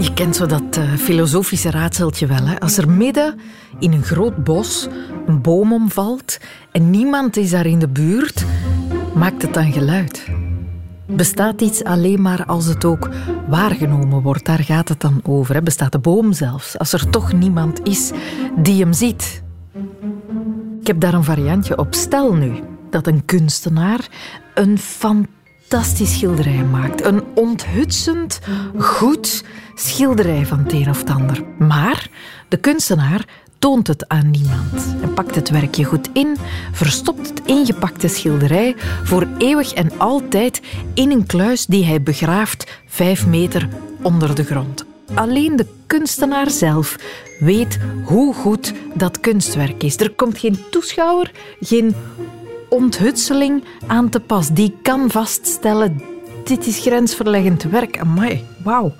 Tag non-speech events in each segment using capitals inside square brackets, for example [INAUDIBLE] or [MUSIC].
Je kent zo dat uh, filosofische raadseltje wel. Hè? Als er midden in een groot bos een boom omvalt en niemand is daar in de buurt, maakt het dan geluid. Bestaat iets alleen maar als het ook waargenomen wordt? Daar gaat het dan over. Hè? Bestaat de boom zelfs, als er toch niemand is die hem ziet? Ik heb daar een variantje op. Stel nu dat een kunstenaar een fantastisch schilderij maakt. Een onthutsend, goed schilderij van het een of het ander. Maar de kunstenaar toont het aan niemand en pakt het werkje goed in, verstopt het ingepakte schilderij voor eeuwig en altijd in een kluis die hij begraaft vijf meter onder de grond. Alleen de kunstenaar zelf weet hoe goed dat kunstwerk is. Er komt geen toeschouwer, geen onthutseling aan te pas. Die kan vaststellen, dit is grensverleggend werk. Amai, wauw.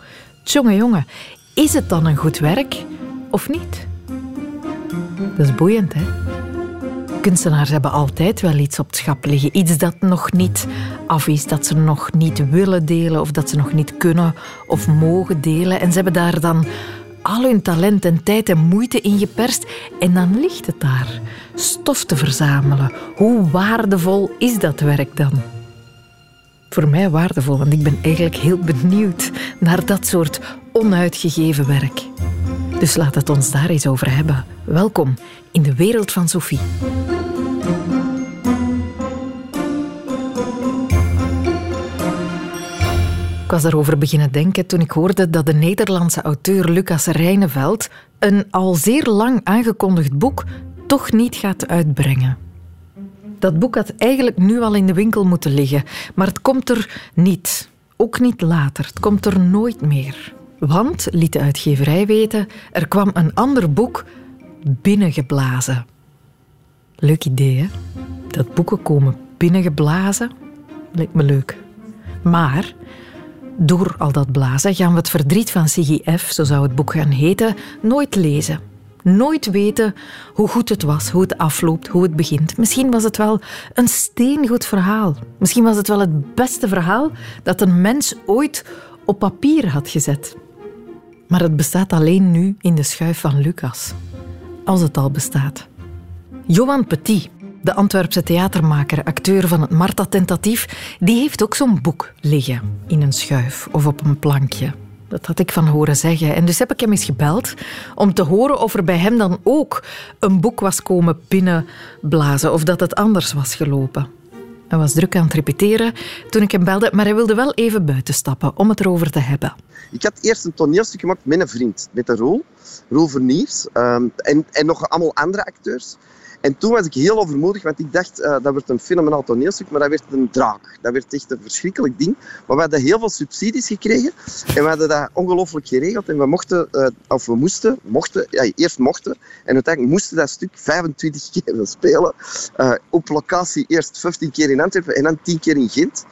Jongen, jongen, is het dan een goed werk of niet? Dat is boeiend, hè? Kunstenaars hebben altijd wel iets op het schap liggen. Iets dat nog niet af is, dat ze nog niet willen delen of dat ze nog niet kunnen of mogen delen. En ze hebben daar dan al hun talent en tijd en moeite in geperst en dan ligt het daar. Stof te verzamelen. Hoe waardevol is dat werk dan? Voor mij waardevol, want ik ben eigenlijk heel benieuwd naar dat soort onuitgegeven werk. Dus laat het ons daar eens over hebben. Welkom in de wereld van Sophie. Ik was daarover beginnen denken toen ik hoorde dat de Nederlandse auteur Lucas Rijneveld een al zeer lang aangekondigd boek toch niet gaat uitbrengen. Dat boek had eigenlijk nu al in de winkel moeten liggen, maar het komt er niet. Ook niet later. Het komt er nooit meer. Want, liet de uitgeverij weten, er kwam een ander boek binnengeblazen. Leuk idee, hè? Dat boeken komen binnengeblazen lijkt me leuk. Maar door al dat blazen gaan we het verdriet van Siggy F., zo zou het boek gaan heten, nooit lezen. Nooit weten hoe goed het was, hoe het afloopt, hoe het begint. Misschien was het wel een steengoed verhaal. Misschien was het wel het beste verhaal dat een mens ooit op papier had gezet. Maar het bestaat alleen nu in de schuif van Lucas. Als het al bestaat. Johan Petit, de Antwerpse theatermaker, acteur van het Marta-tentatief, die heeft ook zo'n boek liggen in een schuif of op een plankje. Dat had ik van horen zeggen. En dus heb ik hem eens gebeld om te horen of er bij hem dan ook een boek was komen binnenblazen of dat het anders was gelopen. Hij was druk aan het repeteren toen ik hem belde, maar hij wilde wel even buiten stappen om het erover te hebben. Ik had eerst een toneelstuk gemaakt met een vriend, met een Roel, Roel Verniers, um, en, en nog allemaal andere acteurs. En toen was ik heel overmoedig, want ik dacht, uh, dat werd een fenomenaal toneelstuk, maar dat werd een draak. Dat werd echt een verschrikkelijk ding. Maar we hadden heel veel subsidies gekregen en we hadden dat ongelooflijk geregeld. En we mochten, uh, of we moesten, mochten, ja, eerst mochten, en uiteindelijk moesten dat stuk 25 [LAUGHS] keer spelen. Uh, op locatie eerst 15 keer in Antwerpen en dan 10 keer in Gent.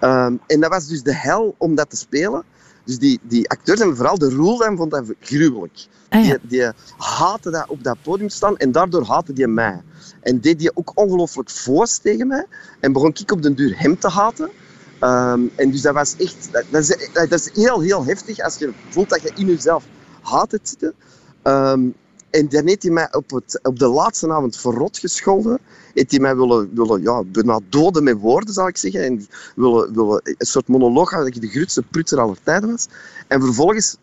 Ehm, en dat was dus de hel om dat te spelen. Dus die, die acteurs en vooral de Roel dan vond dat gruwelijk. Ah, die, die haatte dat op dat podium staan en daardoor haatte die mij. En deed die ook ongelooflijk voors tegen mij. En begon ik op den duur hem te haten. Ehm, en dus dat was echt... Dat, is, dat is heel, heel heftig als je voelt dat je in jezelf haat het zitten. Um, en dan heeft hij mij op, het, op de laatste avond verrot gescholden. Heeft hij mij willen, willen ja, bijna doden met woorden, zou ik zeggen. En willen, willen een soort monoloog dat ik de grootste prutter aller tijden was. En vervolgens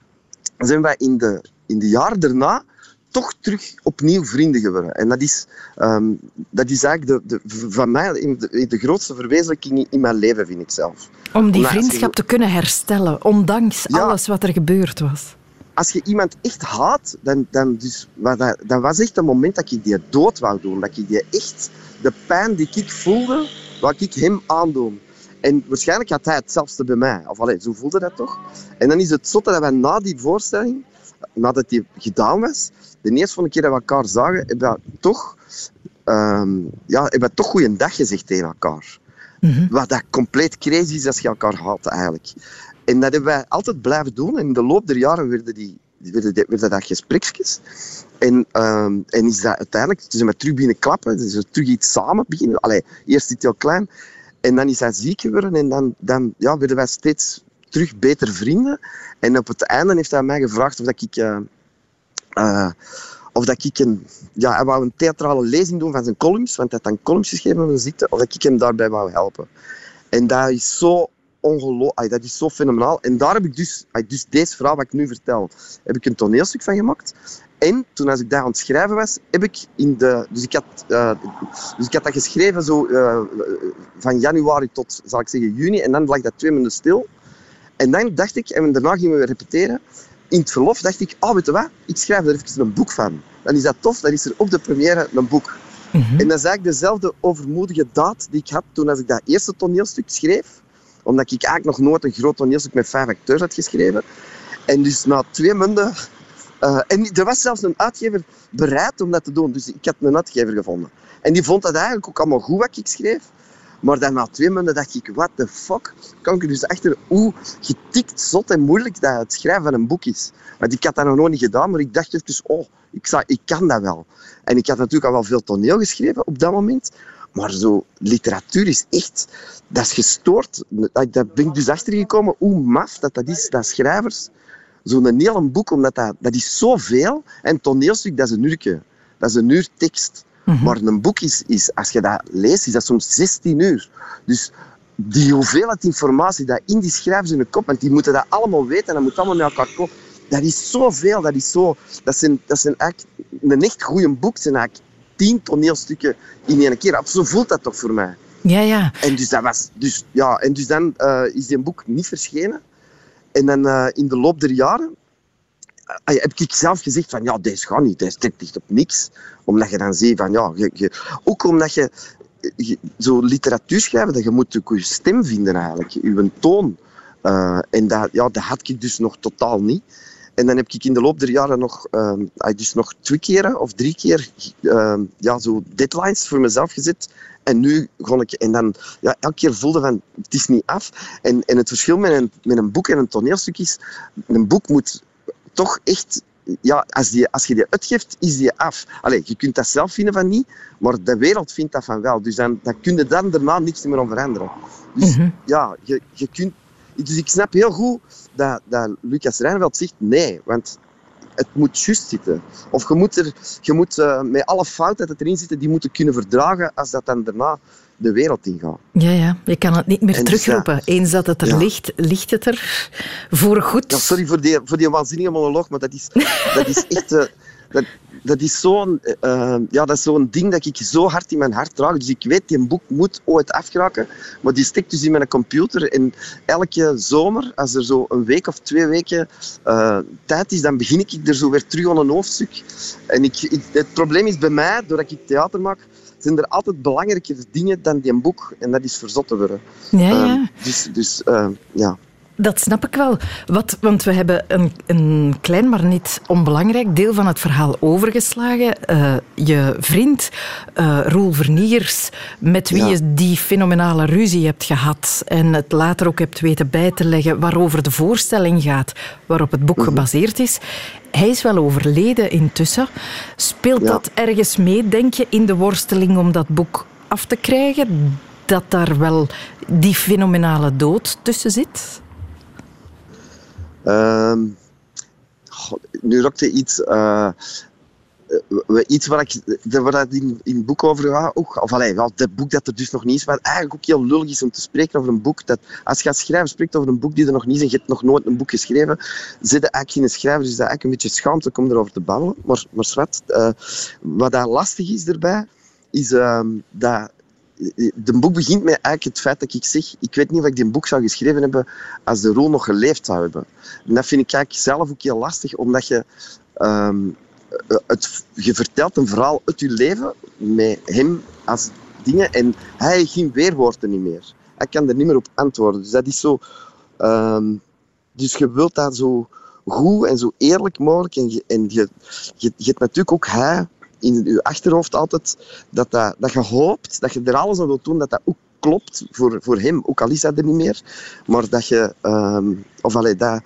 zijn wij in de, in de jaren daarna toch terug opnieuw vrienden geworden. En dat is, um, dat is eigenlijk de, de, van mij de, de grootste verwezenlijking in mijn leven, vind ik zelf. Om die vriendschap te kunnen herstellen, ondanks alles wat er gebeurd was als je iemand echt haat, dan, dan, dus, dat, was echt een moment dat ik die dood wou doen. Dat ik die echt, de pijn die ik voelde, wou ik hem aandoen. En waarschijnlijk had hij hetzelfde bij mij. Of allee, zo voelde dat toch. En dan is het zotte dat wij na die voorstelling, nadat die gedaan was, de eerste keer dat we elkaar zagen, hebben we toch, um, ja, hebben we toch goeiedag gezegd tegen elkaar. Mm Wat dat compleet crazy is als je elkaar haat eigenlijk. En dat hebben wij altijd blijven doen. En in de loop der jaren werden, die, werden, werden dat gesprekjes. En, um, en is dat uiteindelijk, zijn we terug binnen klappen, dus terug iets samen beginnen. Allee, eerst iets heel klein. En dan is hij ziek geworden en dan, dan ja, werden wij steeds terug beter vrienden. En op het einde heeft hij mij gevraagd of dat ik... Uh, uh, of dat ik een, ja, een theatrale lezing doen van zijn columns, want hij had dan columns geschreven van zitten, of dat ik hem daarbij wou helpen. En dat is zo ongelooflijk, dat is zo fenomenaal. En daar heb ik dus, dus deze verhaal wat ik nu vertel, heb ik een toneelstuk van gemaakt. En toen als ik daar aan het schrijven was, heb ik in de... Dus ik had, uh, dus ik had dat geschreven zo, uh, van januari tot, zal ik zeggen, juni. En dan lag dat twee minuten stil. En dan dacht ik, en daarna gingen we repeteren. In het verlof dacht ik, oh weet je wat, ik schrijf er even een boek van. Dan is dat tof, dan is er op de première een boek. Mm -hmm. En dat is eigenlijk dezelfde overmoedige daad die ik had toen als ik dat eerste toneelstuk schreef. Omdat ik eigenlijk nog nooit een groot toneelstuk met vijf acteurs had geschreven. En dus na twee maanden uh, en er was zelfs een uitgever bereid om dat te doen. Dus ik had een uitgever gevonden. En die vond dat eigenlijk ook allemaal goed wat ik schreef. Maar dan na twee maanden dacht ik, what the fuck? Kan ik dus achter hoe getikt, zot en moeilijk dat het schrijven van een boek is. Want ik had dat nog nooit niet gedaan, maar ik dacht dus, oh, ik, zou, ik kan dat wel. En ik had natuurlijk al wel veel toneel geschreven op dat moment. Maar zo, literatuur is echt, dat is gestoord. Daar ben ik dus achter gekomen hoe maf dat dat is, dat schrijvers zo'n heel boek, omdat dat, dat is zoveel. En toneelstuk, dat is een uurtje. Dat is een uur tekst. Mm -hmm. Maar een boek is, is, als je dat leest, is dat soms 16 uur. Dus die hoeveelheid informatie dat in die schrijvers in de kop, want die moeten dat allemaal weten en dat moet allemaal met elkaar kloppen. Dat is zoveel, dat is zo... Dat zijn, dat zijn eigenlijk... Een echt goede boek zijn eigenlijk tien toneelstukken in één keer. Zo voelt dat toch voor mij. Ja, ja. En dus, dat was, dus, ja, en dus dan uh, is die boek niet verschenen. En dan uh, in de loop der jaren uh, heb ik zelf gezegd van ja, deze gaat niet, deze trekt echt op niks. Omdat je dan ziet van ja, je, je, ook omdat je, je, zo literatuur schrijven, dat je moet ook je stem vinden eigenlijk, je toon. En dat, ja, dat had ik dus nog totaal niet. En dan heb ik in de loop der jaren nog, uh, dus nog twee keer of drie keer uh, ja, zo deadlines voor mezelf gezet. En nu kon ik, en dan ja, elke keer voelde van het is niet af. En, en het verschil met een, met een boek en een toneelstuk is, een boek moet toch echt, ja, als, die, als je die uitgeeft, is die af. Allee, je kunt dat zelf vinden van niet, maar de wereld vindt dat van wel. Dus dan, dan kun je dan daarna niks meer om veranderen. Dus mm -hmm. ja, je, je kunt. Dus ik snap heel goed dat, dat Lucas Rijnveld zegt nee, want het moet juist zitten. Of je moet, er, je moet uh, met alle fouten dat erin zitten, die moeten kunnen verdragen als dat dan daarna de wereld ingaat. Ja, ja, je kan het niet meer en terugroepen. Dus, ja. Eens dat het er ja. ligt, ligt het er voor goed. Ja, sorry voor die, voor die waanzinnige monoloog, maar dat is, [LAUGHS] dat is echt... Uh, dat, dat is zo'n uh, ja, dat is zo'n ding dat ik zo hard in mijn hart draag. Dus ik weet, die boek moet ooit afgeraken. Maar die stikt dus in mijn computer. En elke zomer, als er zo een week of twee weken uh, tijd is, dan begin ik er zo weer terug aan een hoofdstuk. En ik, ik, het probleem is bij mij, doordat ik theater maak, zijn er altijd belangrijkere dingen dan die boek. En dat is verzot te worden. Ja, ja. Uh, dus dus uh, ja. Dat snap ik wel. Wat, want we hebben een, een, klein, maar niet onbelangrijk deel van het verhaal overgeslagen. Uh, je vriend, uh, Roel Verniers, met wie ja. je die fenomenale ruzie hebt gehad en het later ook hebt weten bij te leggen waarover de voorstelling gaat, waarop het boek mm -hmm. gebaseerd is. Hij is wel overleden intussen. Speelt ja. dat ergens mee, denk je, in de worsteling om dat boek af te krijgen? Dat daar wel die fenomenale dood tussen zit? Uh, nu rokte iets, uh, iets waar, ik, waar het in, in het boek over gaat. Ook, of allee, wel, boek dat er dus nog niet is, maar eigenlijk ook heel lullig is om te spreken over een boek. Dat, als je gaat schrijven, spreekt over een boek die er nog niet is en je hebt nog nooit een boek geschreven, zit eigenlijk geen schrijver, dus dat eigenlijk een beetje schaamte om erover te babbelen. Maar, maar zwart, uh, wat daar lastig is erbij, is uh, dat de boek begint met eigenlijk het feit dat ik zeg, ik weet niet of ik dit boek zou geschreven hebben als de rol nog geleefd zou hebben. En dat vind ik eigenlijk zelf ook heel lastig, omdat je, um, het, je vertelt een verhaal uit je leven met hem als dingen en hij heeft geen weerwoorden niet meer. Hij kan er niet meer op antwoorden. Dus dat is zo... Um, dus je wilt dat zo goed en zo eerlijk mogelijk. En je, en je, je, je hebt natuurlijk ook hij in je achterhoofd altijd dat, dat, dat je hoopt, dat je er alles aan wilt doen, dat dat ook klopt voor, voor hem. Ook al is dat er niet meer. Maar dat je... Um, of allee, dat,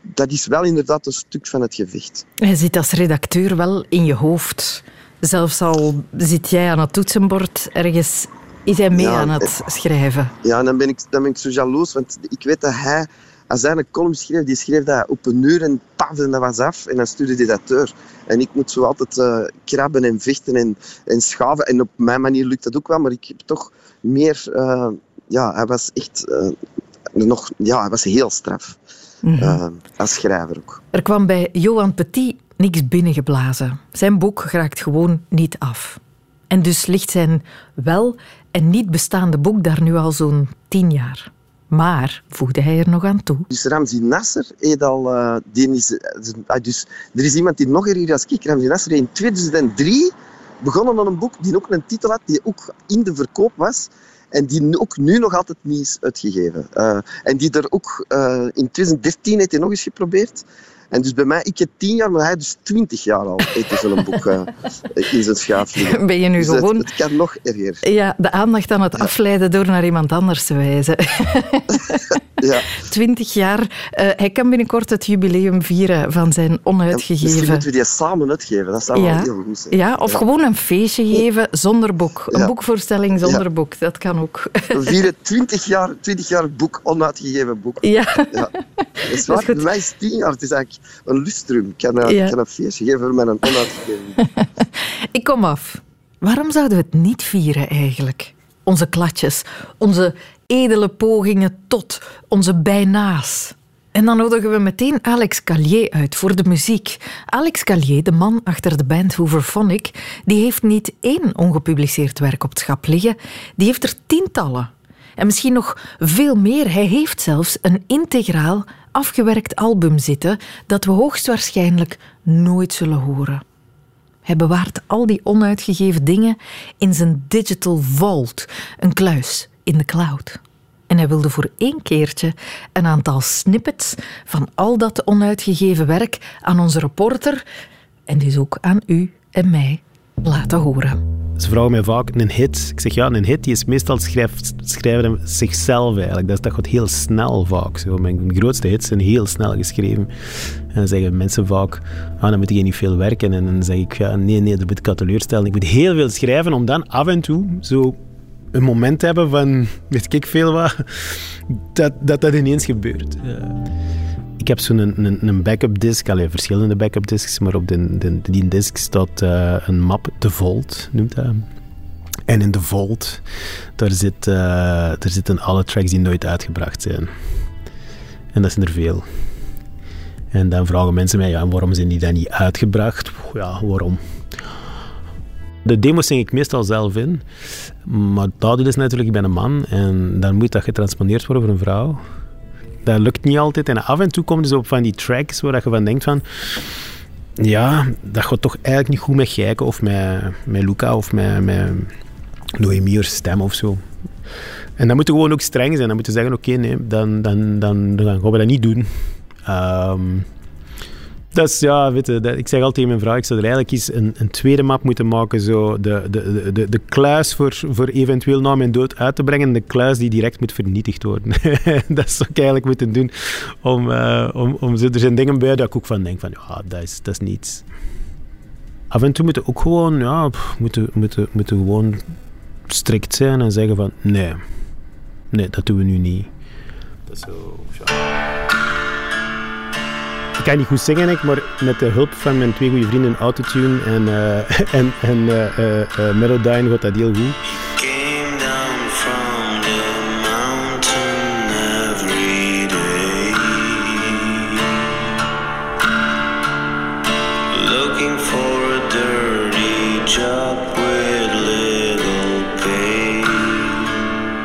dat is wel inderdaad een stuk van het gevecht. Je zit als redacteur wel in je hoofd. Zelfs al zit jij aan het toetsenbord ergens, is hij mee ja, aan het schrijven. Ja, dan ben ik, dan ben ik zo jaloers, want ik weet dat hij als hij een column schreef, die schreef dat op een uur en paf, en dat was af. En dan stuurde hij dat door. En ik moet zo altijd uh, krabben en vechten en, en schaven. En op mijn manier lukt dat ook wel, maar ik heb toch meer... Uh, ja, hij was echt... Uh, nog, ja, hij was heel straf. Mm -hmm. als schrijver ook. Er kwam bij Johan Petit niks binnengeblazen. Zijn boek raakt gewoon niet af. En dus ligt zijn wel en niet bestaande boek daar nu al zo'n tien jaar. Maar, voegde hij er nog aan toe. Dus Ramzi Nasser heeft. Uh, die is, uh, dus, er is iemand die nog erger als ik. Ramzi Nasser in 2003 begonnen aan een boek die ook een titel had, die ook in de verkoop was. En die ook nu nog altijd niet is uitgegeven. Uh, en die er ook... in 2013 heeft hij nog eens geprobeerd. En dus bij mij, ik heb tien jaar, maar hij dus twintig jaar al heeft zo'n boek uh, in zijn schaaf liggen. Ben je nu dus gewoon... Het, het, kan nog erger. Ja, de aandacht aan het afleiden door naar iemand anders te wijzen. [LAUGHS] ja. Twintig jaar. Uh, hij kan binnenkort het jubileum vieren van zijn onuitgegeven... Ja, misschien moeten we die samen uitgeven. Dat zou ja. wel heel goed zijn. Ja, of gewoon een feestje geven zonder boek. Een boekvoorstelling zonder boek. Dat kan ook. We vieren twintig jaar, twintig jaar boek, onuitgegeven boek. Ja. ja. Dat is waar. Bij mij is tien jaar. Het is eigenlijk een lustrum. Kan, ja. kan een feestje geven voor mijn onuitgegeven. [LAUGHS] ik kom af. Waarom zouden we het niet vieren eigenlijk? Onze klatjes, onze edele pogingen tot, onze bijna's. En dan nodigen we meteen Alex Callier uit voor de muziek. Alex Callier, de man achter de band Hooverphonic, die heeft niet één ongepubliceerd werk op het schap liggen, die heeft er tientallen. En misschien nog veel meer. Hij heeft zelfs een integraal afgewerkt album zitten dat we hoogstwaarschijnlijk nooit zullen horen. Hij bewaart al die onuitgegeven dingen in zijn digital vault, een kluis in de cloud. En hij wilde voor één keertje een aantal snippets van al dat onuitgegeven werk aan onze reporter en dus ook aan u en mij laten horen. Ze vragen mij vaak een hit. Ik zeg ja, een hit die is meestal schrijft, schrijven zichzelf eigenlijk. Dat, dat gaat heel snel vaak. Zo. Mijn grootste hits zijn heel snel geschreven. En dan zeggen mensen vaak, ah, dan moet je niet veel werken. En dan zeg ik, ja, nee, nee, dat moet ik teleurstellen. Ik moet heel veel schrijven om dan af en toe zo een moment te hebben van, weet ik veel wat, [LAUGHS] dat dat, ineens gebeurt. Ik heb zo'n een, een, backup disk, alleen verschillende backup disks, maar op die disk staat uh, een map, de Vault noemt dat. En in de Vault, daar, zit, daar zitten alle tracks die nooit uitgebracht zijn. En dat zijn er veel. En dan vragen mensen mij, ja, waarom zijn die dan niet uitgebracht? Ja, waarom? De demos zing ik meestal zelf in. Maar dat is natuurlijk, ik ben een man en dan moet dat getransponeerd worden voor een vrouw dat lukt niet altijd. En af en toe komt dus op van die tracks waar je van denkt van... Ja, dat gaat toch eigenlijk niet goed met Gijken of met, met Luca of met, met Noemiers stem of zo. En dan moet je gewoon ook streng zijn. Dan moet je zeggen, oké, nee, dan, dan, dan, dan gaan we dat niet doen. Um, dat is, ja, dat, ik zeg altijd in mijn vrouw, ik zou er eigenlijk eens een, een tweede map moeten maken, zo de, de, de, de kluis voor, voor eventueel na mijn dood uit te brengen, de kluis die direct moet vernietigd worden. [LAUGHS] dat zou ik eigenlijk moeten doen, om, uh, om, om er zijn dingen bij dat ik ook van denk van, ja, dat is, dat is niets. Af en toe moeten ook gewoon, ja, moeten, moeten, moeten gewoon strikt zijn en zeggen van, nee, nee, dat doen we nu niet. Dat is zo, ja. Ik kan niet goed zingen, maar met de hulp van mijn twee goede vrienden Autotune en, uh, [LAUGHS] en, en uh, uh, Melodyne dat heel goed.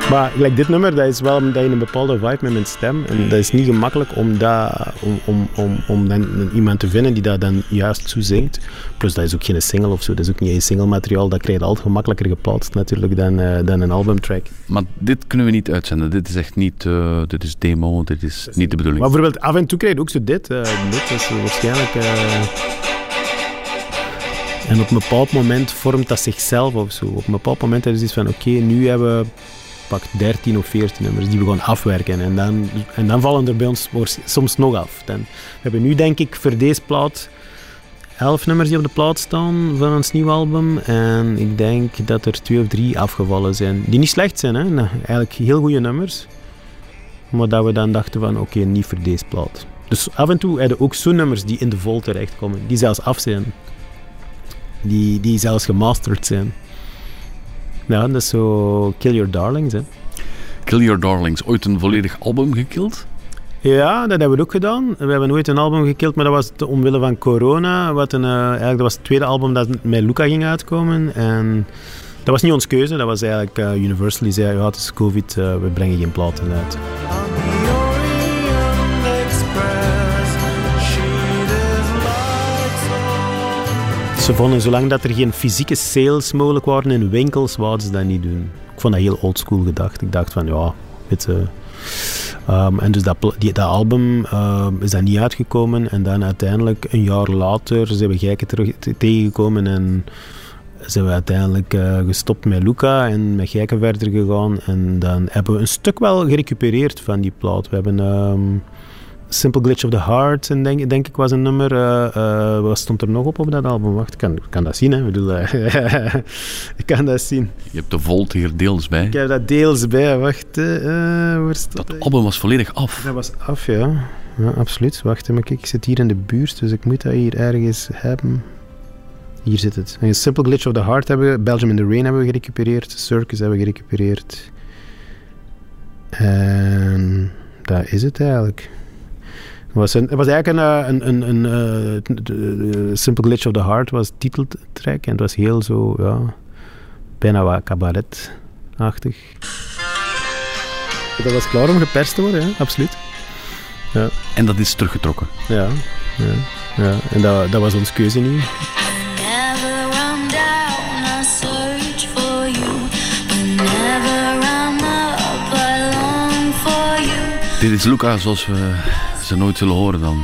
Maar gelijk dit nummer, dat is wel omdat je een bepaalde vibe met mijn stem. En dat is niet gemakkelijk om, dat, om, om, om, om dan iemand te vinden die dat dan juist zo zingt. Plus dat is ook geen single of zo, dat is ook niet een single materiaal. Dat krijg je altijd gemakkelijker geplaatst natuurlijk dan, uh, dan een albumtrack. Maar dit kunnen we niet uitzenden. Dit is echt niet, uh, dit is demo, dit is niet de bedoeling. Maar bijvoorbeeld af en toe krijg je ook zo dit. Uh, dit is waarschijnlijk... En op een bepaald moment vormt dat zichzelf of zo. Op een bepaald moment is het iets van, oké, okay, nu hebben we pak 13 of 14 nummers die we gaan afwerken. En dan, en dan vallen er bij ons soms nog af. Dan, we hebben nu denk ik voor deze plaat 11 nummers die op de plaat staan van ons nieuwe album. En ik denk dat er twee of drie afgevallen zijn. Die niet slecht zijn, hè? Nou, eigenlijk heel goede nummers. maar dat we dan dachten van oké, niet voor deze plaat. Dus af en toe hebben ook zo'n nummers die in de vol terechtkomen, die zelfs af zijn. Die, die zelfs gemasterd zijn. Ja, dat is zo Kill Your Darlings, hè. Kill Your Darlings, ooit een volledig album gekild? Ja, dat hebben we ook gedaan. We hebben nooit een album gekild, maar dat was omwille van corona. Wat een, uh, eigenlijk, dat was het tweede album dat met Luca ging uitkomen. En dat was niet ons keuze, dat was eigenlijk uh, Universal die zei, ja, het is covid, uh, we brengen geen platen uit. Ze vonden, zolang dat er geen fysieke sales mogelijk waren in winkels, wouden ze dat niet doen. Ik vond dat heel oldschool gedacht. Ik dacht van, ja, weet je... Um, en dus dat, die, dat album um, is dan niet uitgekomen. En dan uiteindelijk, een jaar later, zijn we Gijken terug tegengekomen en zijn we uiteindelijk uh, gestopt met Luca en met Gijken verder gegaan. En dan hebben we een stuk wel gerecupereerd van die plaat. We hebben um, Simple Glitch of the Heart, en denk, denk ik, was een nummer. Uh, uh, wat stond er nog op op dat album? Wacht, ik kan, kan dat zien, hè. Ik bedoel, [LAUGHS] ik kan dat zien. Je hebt de Volt hier deels bij. Ik heb dat deels bij, wacht. waar staat dat album was volledig af. Dat was af, ja. Ja, absoluut. Wacht, maar kijk, ik zit hier in de buurt, dus ik moet dat hier ergens hebben. Hier zit het. Een Simple Glitch of the Heart hebben we, Belgium in the Rain hebben we gerecupereerd, Circus hebben we gerecupereerd. En dat is het eigenlijk. Het was, een, het was eigenlijk een, een, een, een Simple Glitch of the Heart was titeltrack en het was heel zo, ja, bijna wat cabaret-achtig. Dat was klaar om geperst te worden, ja, absoluut. Ja. En dat is teruggetrokken? Ja, ja, ja. en dat, dat was onze keuze niet. Dit is Luca zoals we ze nooit zullen horen dan.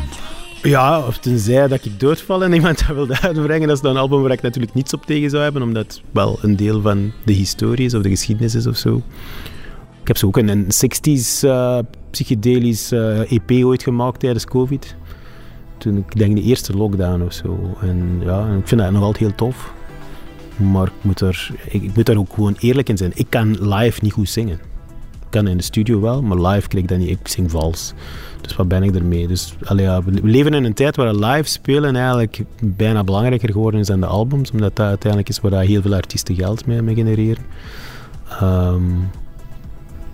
Ja, of tenzij dat ik doodval en iemand dat uitbrengen. Dat is dan een album waar ik natuurlijk niets op tegen zou hebben, omdat het wel een deel van de historie is of de geschiedenis is of zo. Ik heb zo ook een, een 60s uh, psychedelisch uh, EP ooit gemaakt tijdens COVID. Toen ik denk de eerste lockdown of zo. En ja, ik vind dat nog altijd heel tof. Maar ik moet, er, ik, ik moet daar ook gewoon eerlijk in zijn. Ik kan live niet goed zingen in de studio wel, maar live ik dat niet. Ik zing vals. Dus wat ben ik ermee? Dus, allee, ja, we leven in een tijd waar live spelen eigenlijk bijna belangrijker geworden is dan de albums, omdat dat uiteindelijk is waar heel veel artiesten geld mee, mee genereren. Um,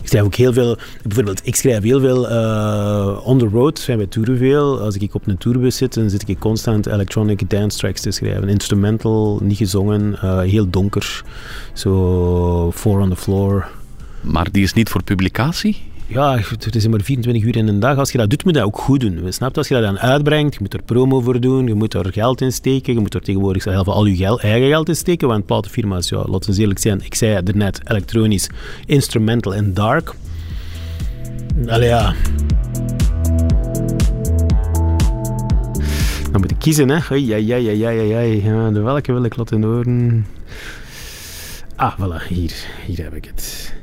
ik schrijf ook heel veel, bijvoorbeeld, ik schrijf heel veel uh, on the road, zijn we toeren veel. Als ik op een tourbus zit, dan zit ik constant electronic dance tracks te schrijven. Instrumental, niet gezongen, uh, heel donker. Zo, four on the floor. Maar die is niet voor publicatie? Ja, het is maar 24 uur in een dag. Als je dat doet, moet je dat ook goed doen. Snap Als je dat dan uitbrengt, je moet er promo voor doen, je moet er geld in steken, je moet er tegenwoordig zelf al je geld, eigen geld in steken, want platenfirma's, ja, laten we eerlijk zijn, ik zei er net, elektronisch, instrumental en dark. Allee ja... Dan moet ik kiezen, hè. Ja, ja, ja, ja, ja, ja. De welke wil ik laten horen? Ah, voilà, hier. Hier heb ik het.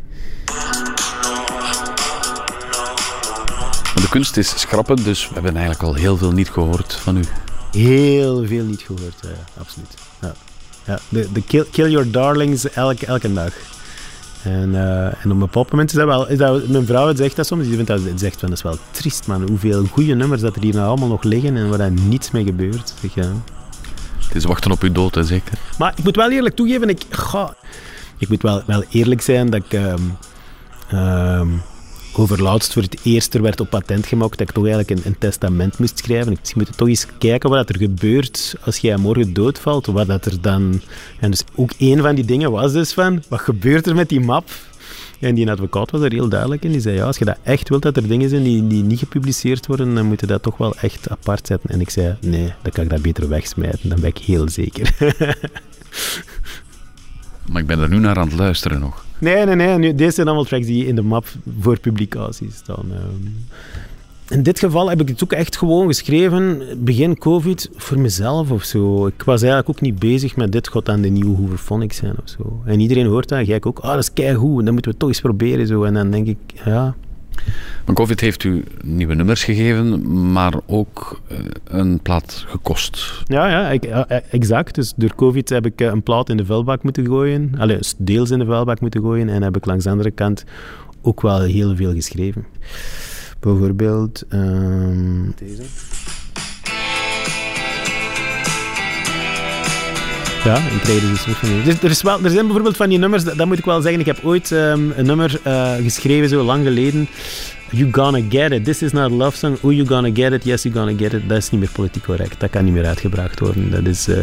De kunst is schrappen, dus we hebben eigenlijk al heel veel niet gehoord van u. Heel veel niet gehoord, ja, absoluut. Ja. Ja, de, de kill, kill, Your Darlings elke, elke dag. En, uh, en op een bepaald moment is dat wel... Is dat, mijn vrouw zegt dat soms. Die vindt dat, zegt van, dat is wel triest, man. Hoeveel goede nummers dat er hier nou allemaal nog liggen en waar daar niets mee gebeurt. Zeg, ja. Het is wachten op uw dood, hè, zeker. Maar ik moet wel eerlijk toegeven, ik, ga, ik moet wel, wel eerlijk zijn dat ik... Um, um, overlaatst voor het eerst er werd op patent gemaakt dat ik toch eigenlijk een, een testament moest schrijven. Ik moet toch eens kijken wat er gebeurt als jij morgen doodvalt. Wat dat er dan... En dus ook een van die dingen was dus van, wat gebeurt er met die map? En die advocaat was er heel duidelijk in. Die zei, ja, als je dat echt wilt dat er dingen zijn die, die niet gepubliceerd worden, dan moet je dat toch wel echt apart zetten. En ik zei, nee, dan kan ik dat beter wegsmijten. Dan ben ik heel zeker. [LAUGHS] maar ik ben er nu naar aan het luisteren nog. Nee, nee, nee. Nu, deze zijn allemaal tracks die in de map voor publicatie staan. Ehm. In dit geval heb ik het ook echt gewoon geschreven, begin COVID, voor mezelf of zo. Ik was eigenlijk ook niet bezig met dit gaat dan de nieuwe Hooverphonic zijn of zo. En iedereen hoort dat, jij ook, ah, dat is keigoed, dan moeten we toch eens proberen. Zo. En dan denk ik, ja, maar COVID heeft u nieuwe nummers gegeven, maar ook uh, een plaat gekost. Ja, ja, ik, uh, exact. Dus door COVID heb ik een plaat in de vuilbak moeten gooien. Allee, deels in de vuilbak moeten gooien. En heb ik langs de andere kant ook wel heel veel geschreven. Bijvoorbeeld ehm, deze. Ja, een treden is van dus er, is wel, er zijn bijvoorbeeld van die nummers, dat, moet ik wel zeggen. Ik heb ooit um, een nummer uh, geschreven, zo lang geleden. You gonna get it. This is not a love song. Oh, you gonna get it. Yes, you gonna get it. Dat is niet meer politiek correct. Dat kan niet meer uitgebracht worden. Dat is, uh,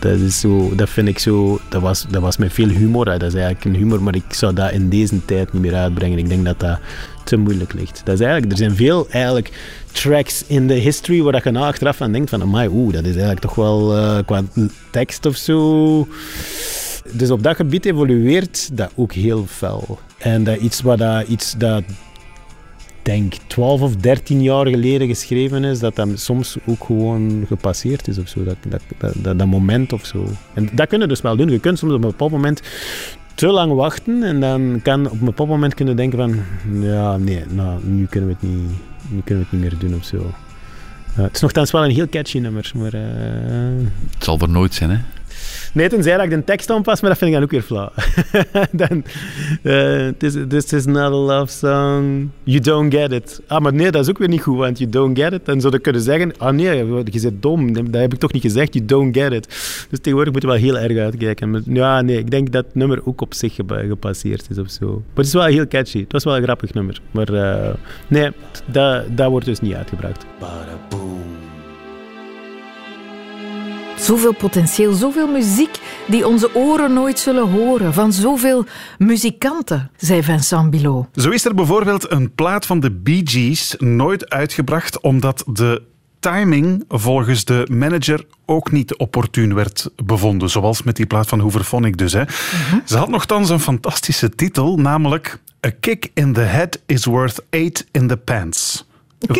dat is zo, dat vind ik zo, dat was, dat was met veel humor. Dat is eigenlijk een humor, maar ik zou dat in deze tijd niet meer uitbrengen. Ik denk dat dat te moeilijk ligt. Dat is eigenlijk, er zijn veel eigenlijk tracks in de history waar je na achteraf aan denkt van, amai, oeh, dat is eigenlijk toch wel uh, qua tekst of zo. Dus op dat gebied evolueert dat ook heel fel. En dat iets wat dat, iets dat denk 12 of 13 jaar geleden geschreven is, dat dat soms ook gewoon gepasseerd is of zo. Dat, dat, dat, dat moment of zo. En dat kunnen dus wel doen. Je kunt soms op een bepaald moment te lang wachten en dan kan op een bepaald moment kunnen denken van ja, nee, nou, nu kunnen we het niet, nu kunnen we het niet meer doen of zo. Uh, het is nogthans wel een heel catchy nummer, maar... Uh... Het zal er nooit zijn, hè? Nee, tenzij dat ik de tekst aanpas, maar dat vind ik dan ook weer flauw. [LAUGHS] dan, uh, this, this is not a love song. You don't get it. Ah, maar nee, dat is ook weer niet goed, want you don't get it. Dan zou je kunnen zeggen, ah nee, je bent dom. Dat heb ik toch niet gezegd, you don't get it. Dus tegenwoordig moet je wel heel erg uitkijken. Ja, nee, ik denk dat het nummer ook op zich gepasseerd is of zo. Maar het is wel heel catchy. Het was wel een grappig nummer. Maar uh, nee, dat, dat wordt dus niet uitgebracht. Zoveel potentieel, zoveel muziek die onze oren nooit zullen horen. Van zoveel muzikanten, zei Vincent Bilot. Zo is er bijvoorbeeld een plaat van de Bee Gees nooit uitgebracht omdat de timing volgens de manager ook niet opportun werd bevonden. Zoals met die plaat van Hooverphonic dus. Hè. Mhm. Ze had nogthans een fantastische titel, namelijk A Kick in the Head is Worth Eight in the Pants. [LAUGHS]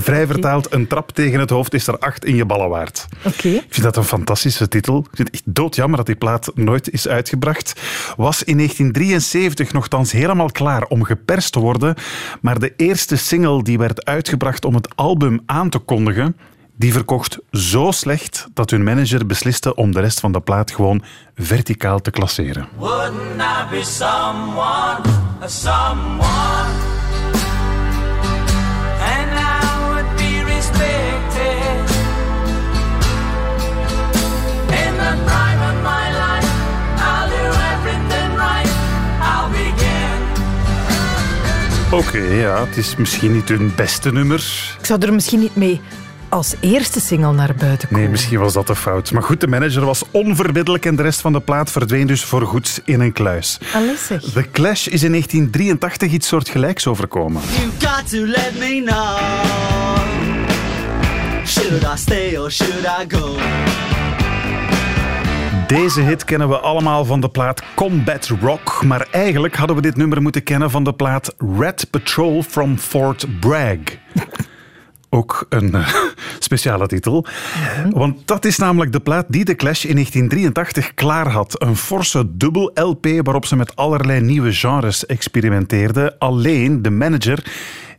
Vrij vertaald, een trap tegen het hoofd is er acht in je ballen waard. Oké. Ik vind dat een fantastische titel. Ik vind het echt doodjammer dat die plaat nooit is uitgebracht. Was in 1973 nogthans helemaal klaar om geperst te worden, maar de eerste single die werd uitgebracht om het album aan te kondigen, die verkocht zo slecht dat hun manager besliste om de rest van de plaat gewoon verticaal te klasseren. Wouldn't I be someone, someone? Oké, ja, het is misschien niet hun beste nummer. Ik zou er misschien niet mee als eerste single naar buiten komen. Nee, misschien was dat de fout. Maar goed, de manager was onverbiddelijk en de rest van de plaat verdween dus voorgoed in een kluis. Alles zeg. The Clash is in 1983 iets soortgelijks overkomen. You got to let me know. Should I stay or should I go? Deze hit kennen we allemaal van de plaat Combat Rock, maar eigenlijk hadden we dit nummer moeten kennen van de plaat Red Patrol from Fort Bragg. [LAUGHS] Ook een uh, [LAUGHS] speciale titel. Want dat is namelijk de plaat die de Clash in 1983 klaar had. Een forse dubbel LP waarop ze met allerlei nieuwe genres experimenteerden. Alleen de manager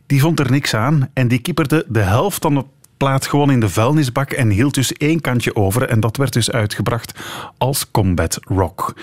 die vond er niks aan en die kieperde de helft van de plaat gewoon in de vuilnisbak en hield dus één kantje over. En dat werd dus uitgebracht als Combat Rock.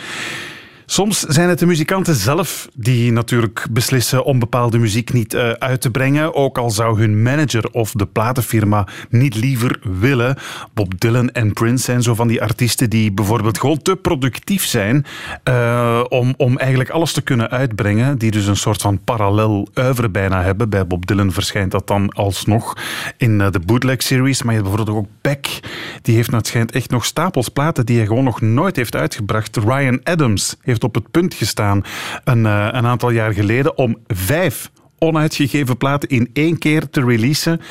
Soms zijn het de muzikanten zelf die natuurlijk beslissen om bepaalde muziek niet uh, uit te brengen. Ook al zou hun manager of de platenfirma niet liever willen. Bob Dylan en Prince zijn zo van die artiesten die bijvoorbeeld gewoon te productief zijn uh, om, om eigenlijk alles te kunnen uitbrengen. Die dus een soort van parallel uiveren bijna hebben. Bij Bob Dylan verschijnt dat dan alsnog in uh, de bootleg series. Maar je hebt bijvoorbeeld ook Beck. Die heeft nou, schijnt echt nog stapels platen die hij gewoon nog nooit heeft uitgebracht. Ryan Adams heeft op het punt gestaan een, uh, een aantal jaar geleden om vijf onuitgegeven platen in één keer te releasen.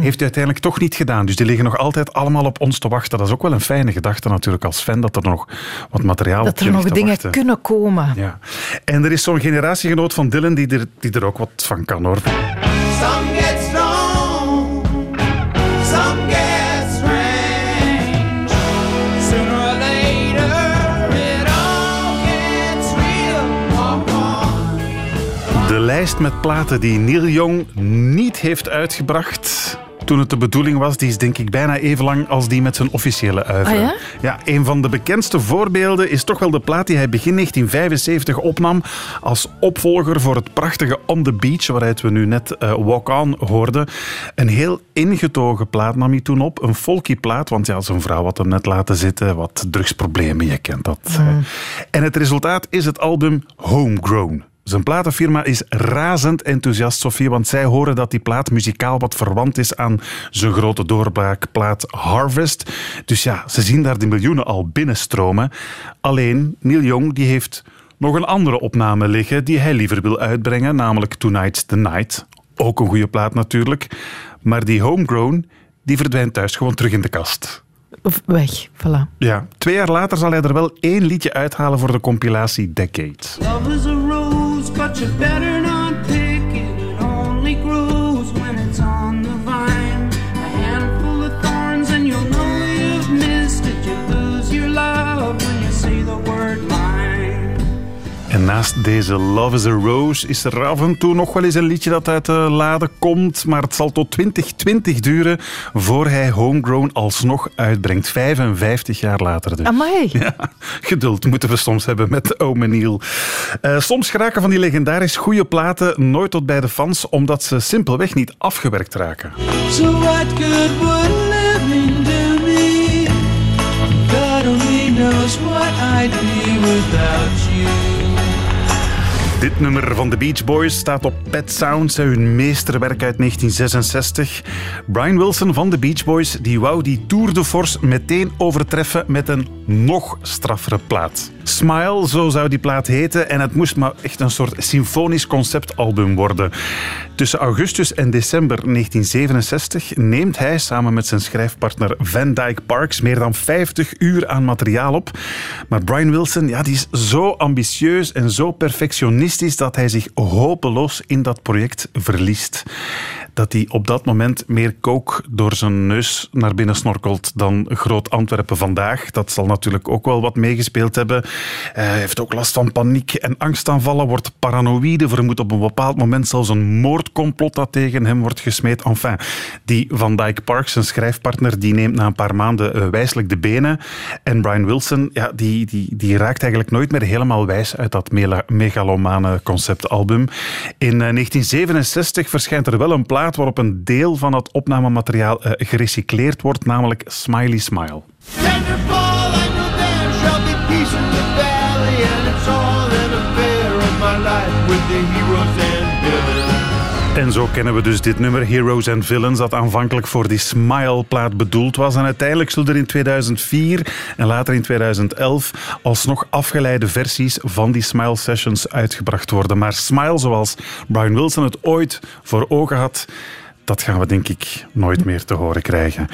heeft hij uiteindelijk toch niet gedaan. Dus die liggen nog altijd allemaal op ons te wachten. Dat is ook wel een fijne gedachte natuurlijk als fan, dat er nog wat materiaal dat op er nog dingen kunnen komen. Ja. En er is zo'n generatiegenoot van Dylan die er, die er ook wat van kan hoor. Lijst met platen die Neil Young niet heeft uitgebracht toen het de bedoeling was. Die is denk ik bijna even lang als die met zijn officiële uiveren. Ah ja? Ja, een van de bekendste voorbeelden is toch wel de plaat die hij begin 1975 opnam als opvolger voor het prachtige On the Beach, waaruit we nu net eh, Walk On hoorden. Een heel ingetogen plaat nam hij toen op. Een folky plaat, want ja, zijn vrouw had hem net laten zitten. Wat drugsproblemen, je kent dat. hè. En het resultaat is het album Homegrown. Zijn platenfirma is razend enthousiast, Sofie, want zij horen dat die plaat muzikaal wat verwant is aan zijn grote doorbraakplaat Harvest. Dus ja, ze zien daar de miljoenen al binnenstromen. Alleen, Neil Young die heeft nog een andere opname liggen die hij liever wil uitbrengen, namelijk Tonight's the Night. Ook een goede plaat natuurlijk. Maar die Homegrown, die verdwijnt thuis gewoon terug in de kast. Of weg, voilà. Ja, twee jaar later zal hij er wel één liedje uithalen voor de compilatie Decades. Love is a rose, but you better En naast deze Love is a Rose is er af en toe nog wel eens een liedje dat uit de lade komt. Maar het zal tot 2020 duren voor hij Homegrown alsnog uitbrengt. 55 jaar later dus. Amai. [LAUGHS] Ja, geduld moeten we soms hebben met Ome Neil. Eh, soms geraken van die legendarisch goede platen nooit tot bij de fans, omdat ze simpelweg niet afgewerkt raken. So what good would living do me? God only knows what I'd be without you. Dit nummer van de Beach Boys staat op Pet Sounds, hun meesterwerk uit 1966. Brian Wilson van de Beach Boys die wou die Tour de Force meteen overtreffen met een nog straffere plaat. Smile, zo zou die plaat heten, en het moest maar echt een soort symfonisch conceptalbum worden. Tussen augustus en december 1967 neemt hij samen met zijn schrijfpartner Van Dyke Parks meer dan 50 uur aan materiaal op. Maar Brian Wilson ja, die is zo ambitieus en zo perfectionistisch dat hij zich hopeloos in dat project verliest. Dat hij op dat moment meer kook door zijn neus naar binnen snorkelt dan Groot Antwerpen vandaag. Dat zal natuurlijk ook wel wat meegespeeld hebben. Eh, Hij heeft ook last van paniek en angstaanvallen, wordt paranoïde, vermoedt op een bepaald moment zelfs een moordcomplot dat tegen hem wordt gesmeed. Enfin, die Van Dyke Parks, zijn schrijfpartner, die neemt na een paar maanden eh, wijselijk de benen. En Brian Wilson, ja, die, die, die raakt eigenlijk nooit meer helemaal wijs uit dat megalomane conceptalbum. In eh, 1967 verschijnt er wel een plaat waarop een deel van het opnamemateriaal eh, gerecycleerd wordt, namelijk Smiley Smile. En zo kennen we dus dit nummer Heroes and Villains, dat aanvankelijk voor die Smile-plaat bedoeld was. En uiteindelijk zullen er in 2004 en later in 2011 alsnog afgeleide versies van die Smile Sessions uitgebracht worden. Maar Smile, zoals Brian Wilson het ooit voor ogen had, dat gaan we denk ik nooit meer te horen krijgen.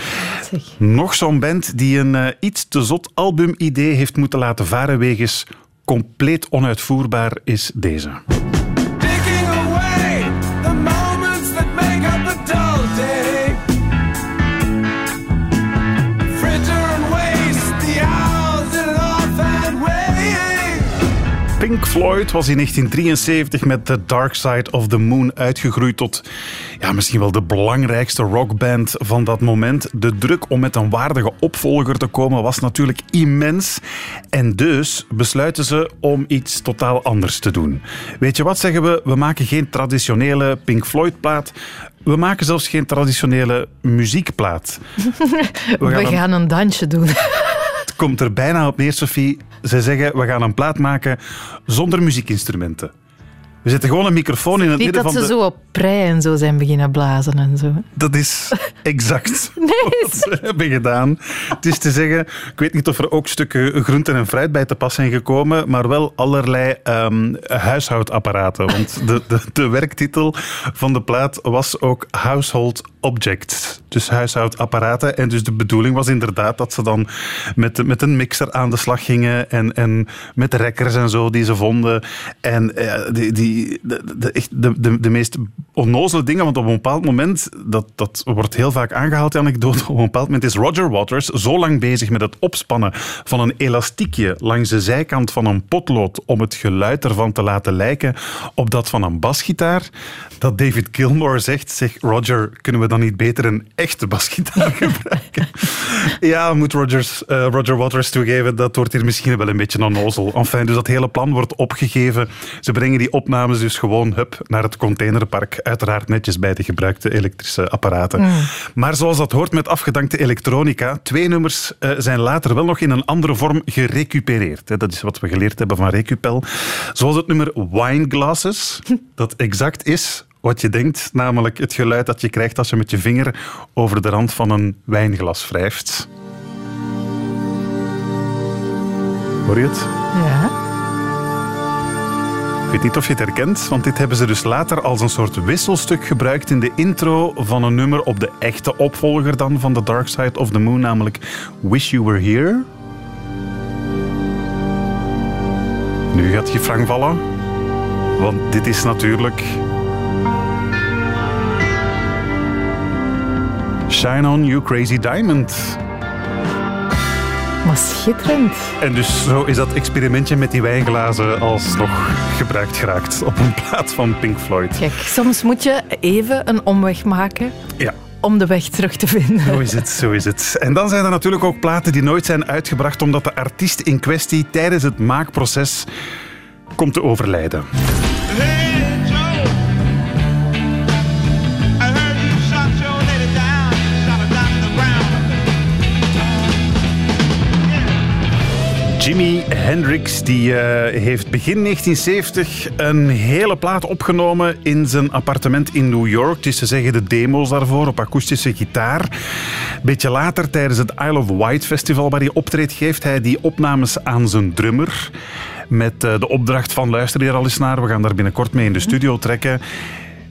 Zeg. Nog zo'n band die een eh, iets te zot albumidee heeft moeten laten varen wegens compleet onuitvoerbaar is deze. the mind. Pink Floyd was in 1973 met The Dark Side of the Moon uitgegroeid tot ja, misschien wel de belangrijkste rockband van dat moment. De druk om met een waardige opvolger te komen was natuurlijk immens. En dus besluiten ze om iets totaal anders te doen. Weet je wat zeggen we? We maken geen traditionele Pink Floyd plaat. We maken zelfs geen traditionele muziekplaat. [LAUGHS] We gaan gaan, een- een dansje doen. Komt er bijna op neer, Sophie. Ze zeggen, we gaan een plaat maken zonder muziekinstrumenten. We zetten gewoon een microfoon in het Niet midden dat van ze de... zo op prei en zo zijn beginnen blazen en zo. Dat is exact [LAUGHS] Nee, wat ze hebben gedaan. Het is te zeggen, ik weet niet of er ook stukken groente en fruit bij te pas zijn gekomen, maar wel allerlei ehm, huishoudapparaten. Want de, de, de werktitel van de plaat was ook Household Objects. Dus huishoudapparaten. En dus de bedoeling was inderdaad dat ze dan met, met een mixer aan de slag gingen en, en met rekkers en zo die ze vonden. En eh, die, die, de, de, echt de, de, de meest onnozele dingen. Want op een bepaald moment, dat, dat wordt heel vaak aangehaald, die anekdote, [LAUGHS] op een bepaald moment is Roger Waters zo lang bezig met het opspannen van een elastiekje langs de zijkant van een potlood om het geluid ervan te laten lijken op dat van een basgitaar, dat David Gilmour zegt, zeg Roger, kunnen we dan niet beter een echte basgitaar [LAUGHS] gebruiken? ja, moet Rogers, eh, Roger Waters toegeven, dat wordt hier misschien wel een beetje onnozel. Enfin, dus dat hele plan wordt opgegeven. Ze brengen die opnames dus gewoon hup, naar het containerpark. Uiteraard netjes bij de gebruikte elektrische apparaten. Maar zoals dat hoort met afgedankte elektronica, twee nummers eh, zijn later wel nog in een andere vorm gerecupereerd. Dat is wat we geleerd hebben van Recupel. Zoals het nummer Wine Glasses, [LAUGHS] dat exact is wat je denkt, namelijk het geluid dat je krijgt als je met je vinger over de rand van een wijnglas wrijft. Hoor je het? Ja. Ik weet niet of je het herkent, want dit hebben ze dus later als een soort wisselstuk gebruikt in de intro van een nummer op de echte opvolger dan van The Dark Side of the Moon, namelijk Wish You Were Here. Nu gaat je frank vallen, want dit is natuurlijk... Shine On You Crazy Diamond. Maar schitterend. En dus zo is dat experimentje met die wijnglazen alsnog gebruikt geraakt op een plaat van Pink Floyd. Kijk, soms moet je even een omweg maken Ja. om de weg terug te vinden. Zo is het, zo is het. En dan zijn er natuurlijk ook platen die nooit zijn uitgebracht omdat de artiest in kwestie tijdens het maakproces komt te overlijden. Hey Jimi Hendrix die, eh, heeft begin 1970 een hele plaat opgenomen in zijn appartement in New York. Het is te zeggen de demo's daarvoor op akoestische gitaar. Beetje later, tijdens het Isle of Wight festival waar hij optreedt, geeft hij die opnames aan zijn drummer. Met eh, de opdracht van luister hier al eens naar, we gaan daar binnenkort mee in de studio trekken.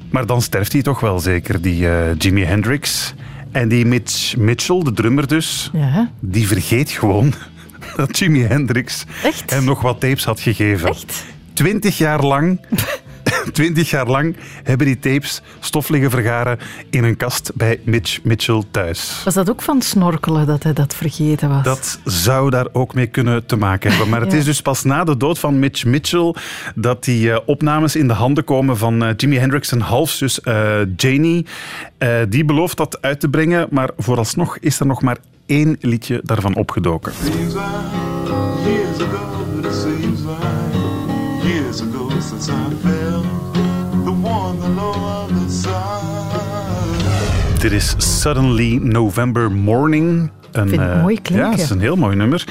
Maar dan sterft hij toch wel zeker, die eh, Jimi Hendrix. En die Mitch Mitchell, de drummer dus, Ja, die vergeet gewoon [LAUGHS] dat Jimi Hendrix echt? hem nog wat tapes had gegeven. Echt? Twintig jaar lang... [LAUGHS] Twintig jaar lang hebben die tapes stof liggen vergaren in een kast bij Mitch Mitchell thuis. Was dat ook van snorkelen dat hij dat vergeten was? Dat zou daar ook mee kunnen te maken hebben. Maar het [LAUGHS] is dus pas na de dood van Mitch Mitchell dat die eh, opnames in de handen komen van eh, Jimi Hendrix' zijn halfzus eh, Janie. Die belooft dat uit te brengen, maar vooralsnog is er nog maar één liedje daarvan opgedoken. Dit is Suddenly November Morning. Een, vind het eh, mooi klinken. Ja, het is een heel mooi nummer.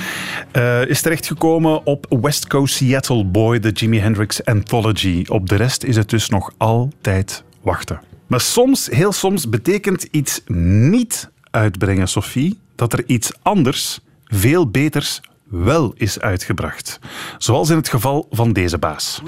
Eh, is terechtgekomen op West Coast Seattle Boy, de Jimi Hendrix Anthology. Op de rest is het dus nog altijd wachten. Maar soms, heel soms, betekent iets niet uitbrengen, Sophie, dat er iets anders, veel beters, wel is uitgebracht. Zoals in het geval van deze baas.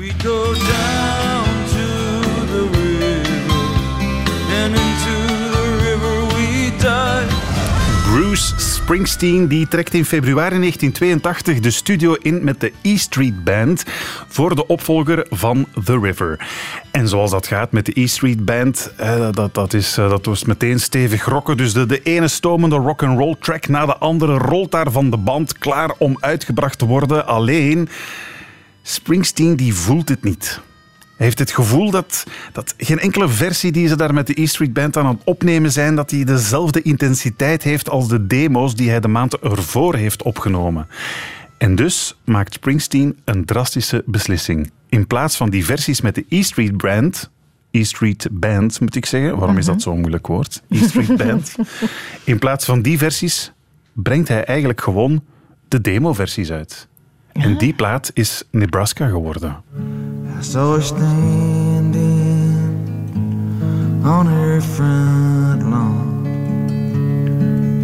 Bruce Springsteen die trekt in februari 1982 de studio in met de E Street Band voor de opvolger van The River. En zoals dat gaat met de E Street Band, dat, dat, is, eh, dat was meteen stevig rocken. Dus de, de ene stomende rock'n'roll track na de andere rolt daar van de band klaar om uitgebracht te worden. Alleen Springsteen die voelt het niet. Hij heeft het gevoel dat, dat geen enkele versie die ze daar met de E Street Band aan het opnemen zijn, dat die dezelfde intensiteit heeft als de demo's die hij de maand ervoor heeft opgenomen. En dus maakt Springsteen een drastische beslissing. In plaats van die versies met de E Street Band, E Street Band moet ik zeggen, waarom is dat zo'n moeilijk woord? E Street Band. [LAUGHS] In plaats van die versies brengt hij eigenlijk gewoon de demo-versies uit. En die plaat is Nebraska geworden. I saw her standing on her front lawn,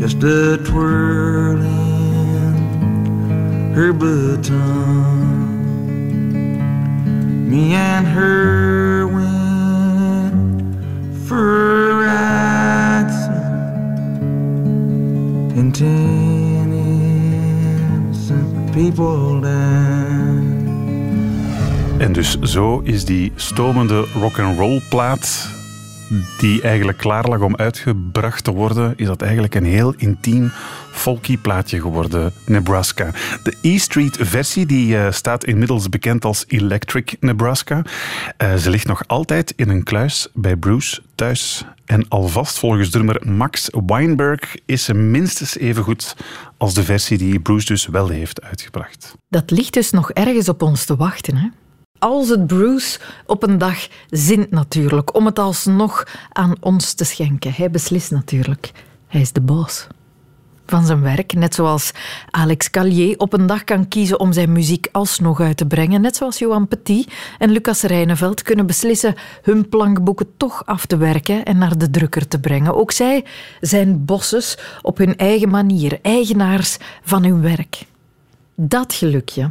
just a twirling her baton. Me and her went for a ride son, in ten innocent people died. En dus zo is die stomende rock'n'roll plaat die eigenlijk klaar lag om uitgebracht te worden, is dat eigenlijk een heel intiem folky plaatje geworden, Nebraska. De E Street versie die eh, staat inmiddels bekend als Electric Nebraska. Eh, ze ligt nog altijd in een kluis bij Bruce thuis. En alvast volgens drummer Max Weinberg is ze minstens even goed als de versie die Bruce dus wel heeft uitgebracht. Dat ligt dus nog ergens op ons te wachten. Hè? Als het Bruce op een dag zint natuurlijk, om het alsnog aan ons te schenken. Hij beslist natuurlijk. Hij is de baas van zijn werk. Net zoals Alex Callier op een dag kan kiezen om zijn muziek alsnog uit te brengen. Net zoals Johan Petit en Lucas Rijneveld kunnen beslissen hun plankboeken toch af te werken en naar de drukker te brengen. Ook zij zijn bosses op hun eigen manier, eigenaars van hun werk. Dat gelukje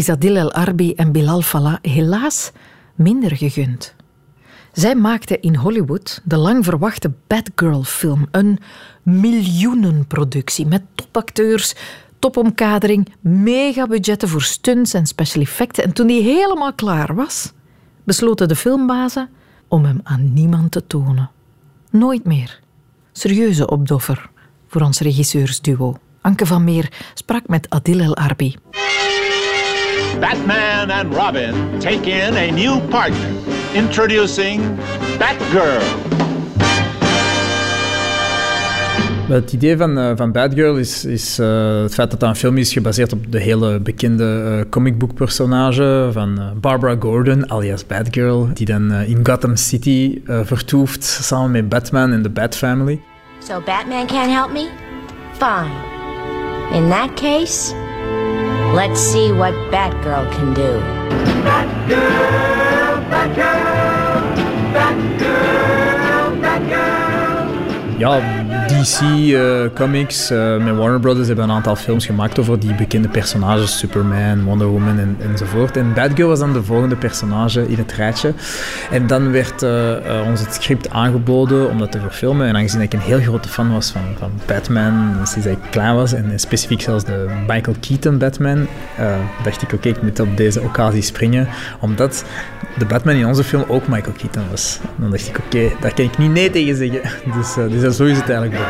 is Adil El Arbi en Bilal Fallah helaas minder gegund. Zij maakten in Hollywood de lang verwachte Batgirl-film, een miljoenenproductie met topacteurs, topomkadering, megabudgetten voor stunts en special effecten. En toen die helemaal klaar was, besloten de filmbazen om hem aan niemand te tonen. Nooit meer. Serieuze opdoffer voor ons regisseursduo. Anke van Meer sprak met Adil El Arbi. Batman and Robin take in a new partner. Introducing Batgirl. Het idee van, uh, van Batgirl is, is uh, het feit dat dat een film is gebaseerd op de hele bekende uh, comicboekpersonage van Barbara Gordon, alias Batgirl, die dan in Gotham City vertoeft samen met Batman en de Bat Family. So Batman can't help me? Fine. In that case, let's see what Batgirl can do. Batgirl, Batgirl, Batgirl, Batgirl. Ja, DC uh, Comics uh, met Warner Brothers hebben een aantal films gemaakt over die bekende personages, Superman, Wonder Woman en, enzovoort. En Batgirl was dan de volgende personage in het rijtje. En dan werd uh, ons het script aangeboden om dat te verfilmen. En aangezien ik een heel grote fan was van, van Batman sinds ik klein was, en specifiek zelfs de Michael Keaton Batman, dacht ik oké, ik moet op deze occasie springen. Omdat de Batman in onze film ook Michael Keaton was. Dan dacht ik oké, daar kan ik niet nee tegen zeggen. [LAUGHS] Dus, dus zo is het eigenlijk begonnen.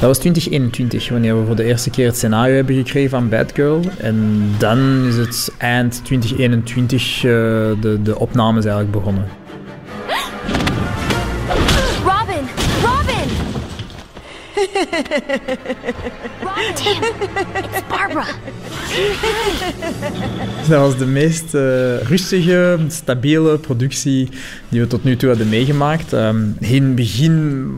Dat was 2021, wanneer we voor de eerste keer het scenario hebben gekregen van Batgirl. En dan is het eind 2021 uh, de, de opnames eigenlijk begonnen. Robin! Robin! [LAUGHS] It's Barbara. Dat was de meest uh, rustige, stabiele productie die we tot nu toe hadden meegemaakt. Um, in het begin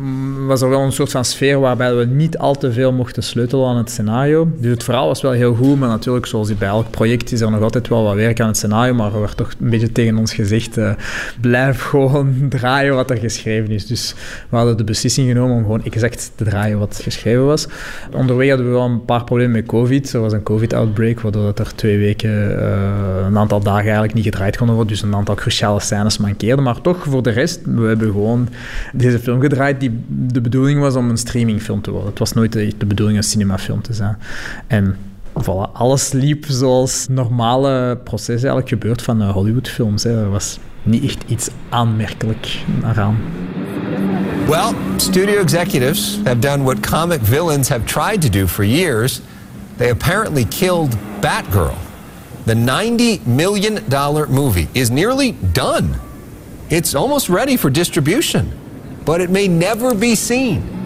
was er wel een soort van sfeer waarbij we niet al te veel mochten sleutelen aan het scenario. Dus het verhaal was wel heel goed, maar natuurlijk, zoals bij elk project, is er nog altijd wel wat werk aan het scenario. Maar er werd toch een beetje tegen ons gezegd: uh, blijf gewoon [LAUGHS] draaien wat er geschreven is. Dus we hadden de beslissing genomen om gewoon exact te draaien wat geschreven was. Onderweg hadden we wel een paar problemen met COVID. Er was een COVID-outbreak, waardoor dat er twee weken, uh, een aantal dagen eigenlijk niet gedraaid konden worden. Dus een aantal cruciale scènes mankeerden. Maar toch, voor de rest, we hebben gewoon deze film gedraaid die de bedoeling was om een streamingfilm te worden. Het was nooit de, bedoeling een cinemafilm te zijn. En voilà, alles liep zoals normale proces eigenlijk gebeurt van uh, Hollywoodfilms. Er was niet echt iets aanmerkelijk daaraan. Well, studio executives have done what comic villains have tried to do for years. They apparently killed Batgirl. The $90 million movie is nearly done. It's almost ready for distribution, but it may never be seen.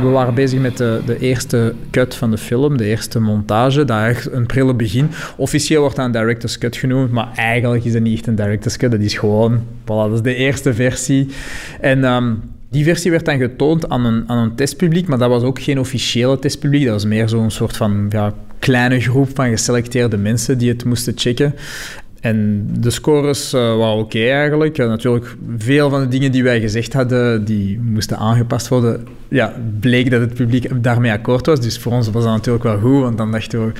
We waren bezig met de, de, eerste cut van de film, de eerste montage. Dat is een prille begin. Officieel wordt dat een director's cut genoemd, maar eigenlijk is dat niet echt een director's cut. Dat is gewoon, voilà, dat is de eerste versie. En um, die versie werd dan getoond aan een, aan een testpubliek, maar dat was ook geen officiële testpubliek. Dat was meer zo'n soort van ja, kleine groep van geselecteerde mensen die het moesten checken. En de scores uh, waren oké eigenlijk. Natuurlijk, veel van de dingen die wij gezegd hadden, die moesten aangepast worden. Ja, bleek dat het publiek daarmee akkoord was. Dus voor ons was dat natuurlijk wel goed, want dan dachten we...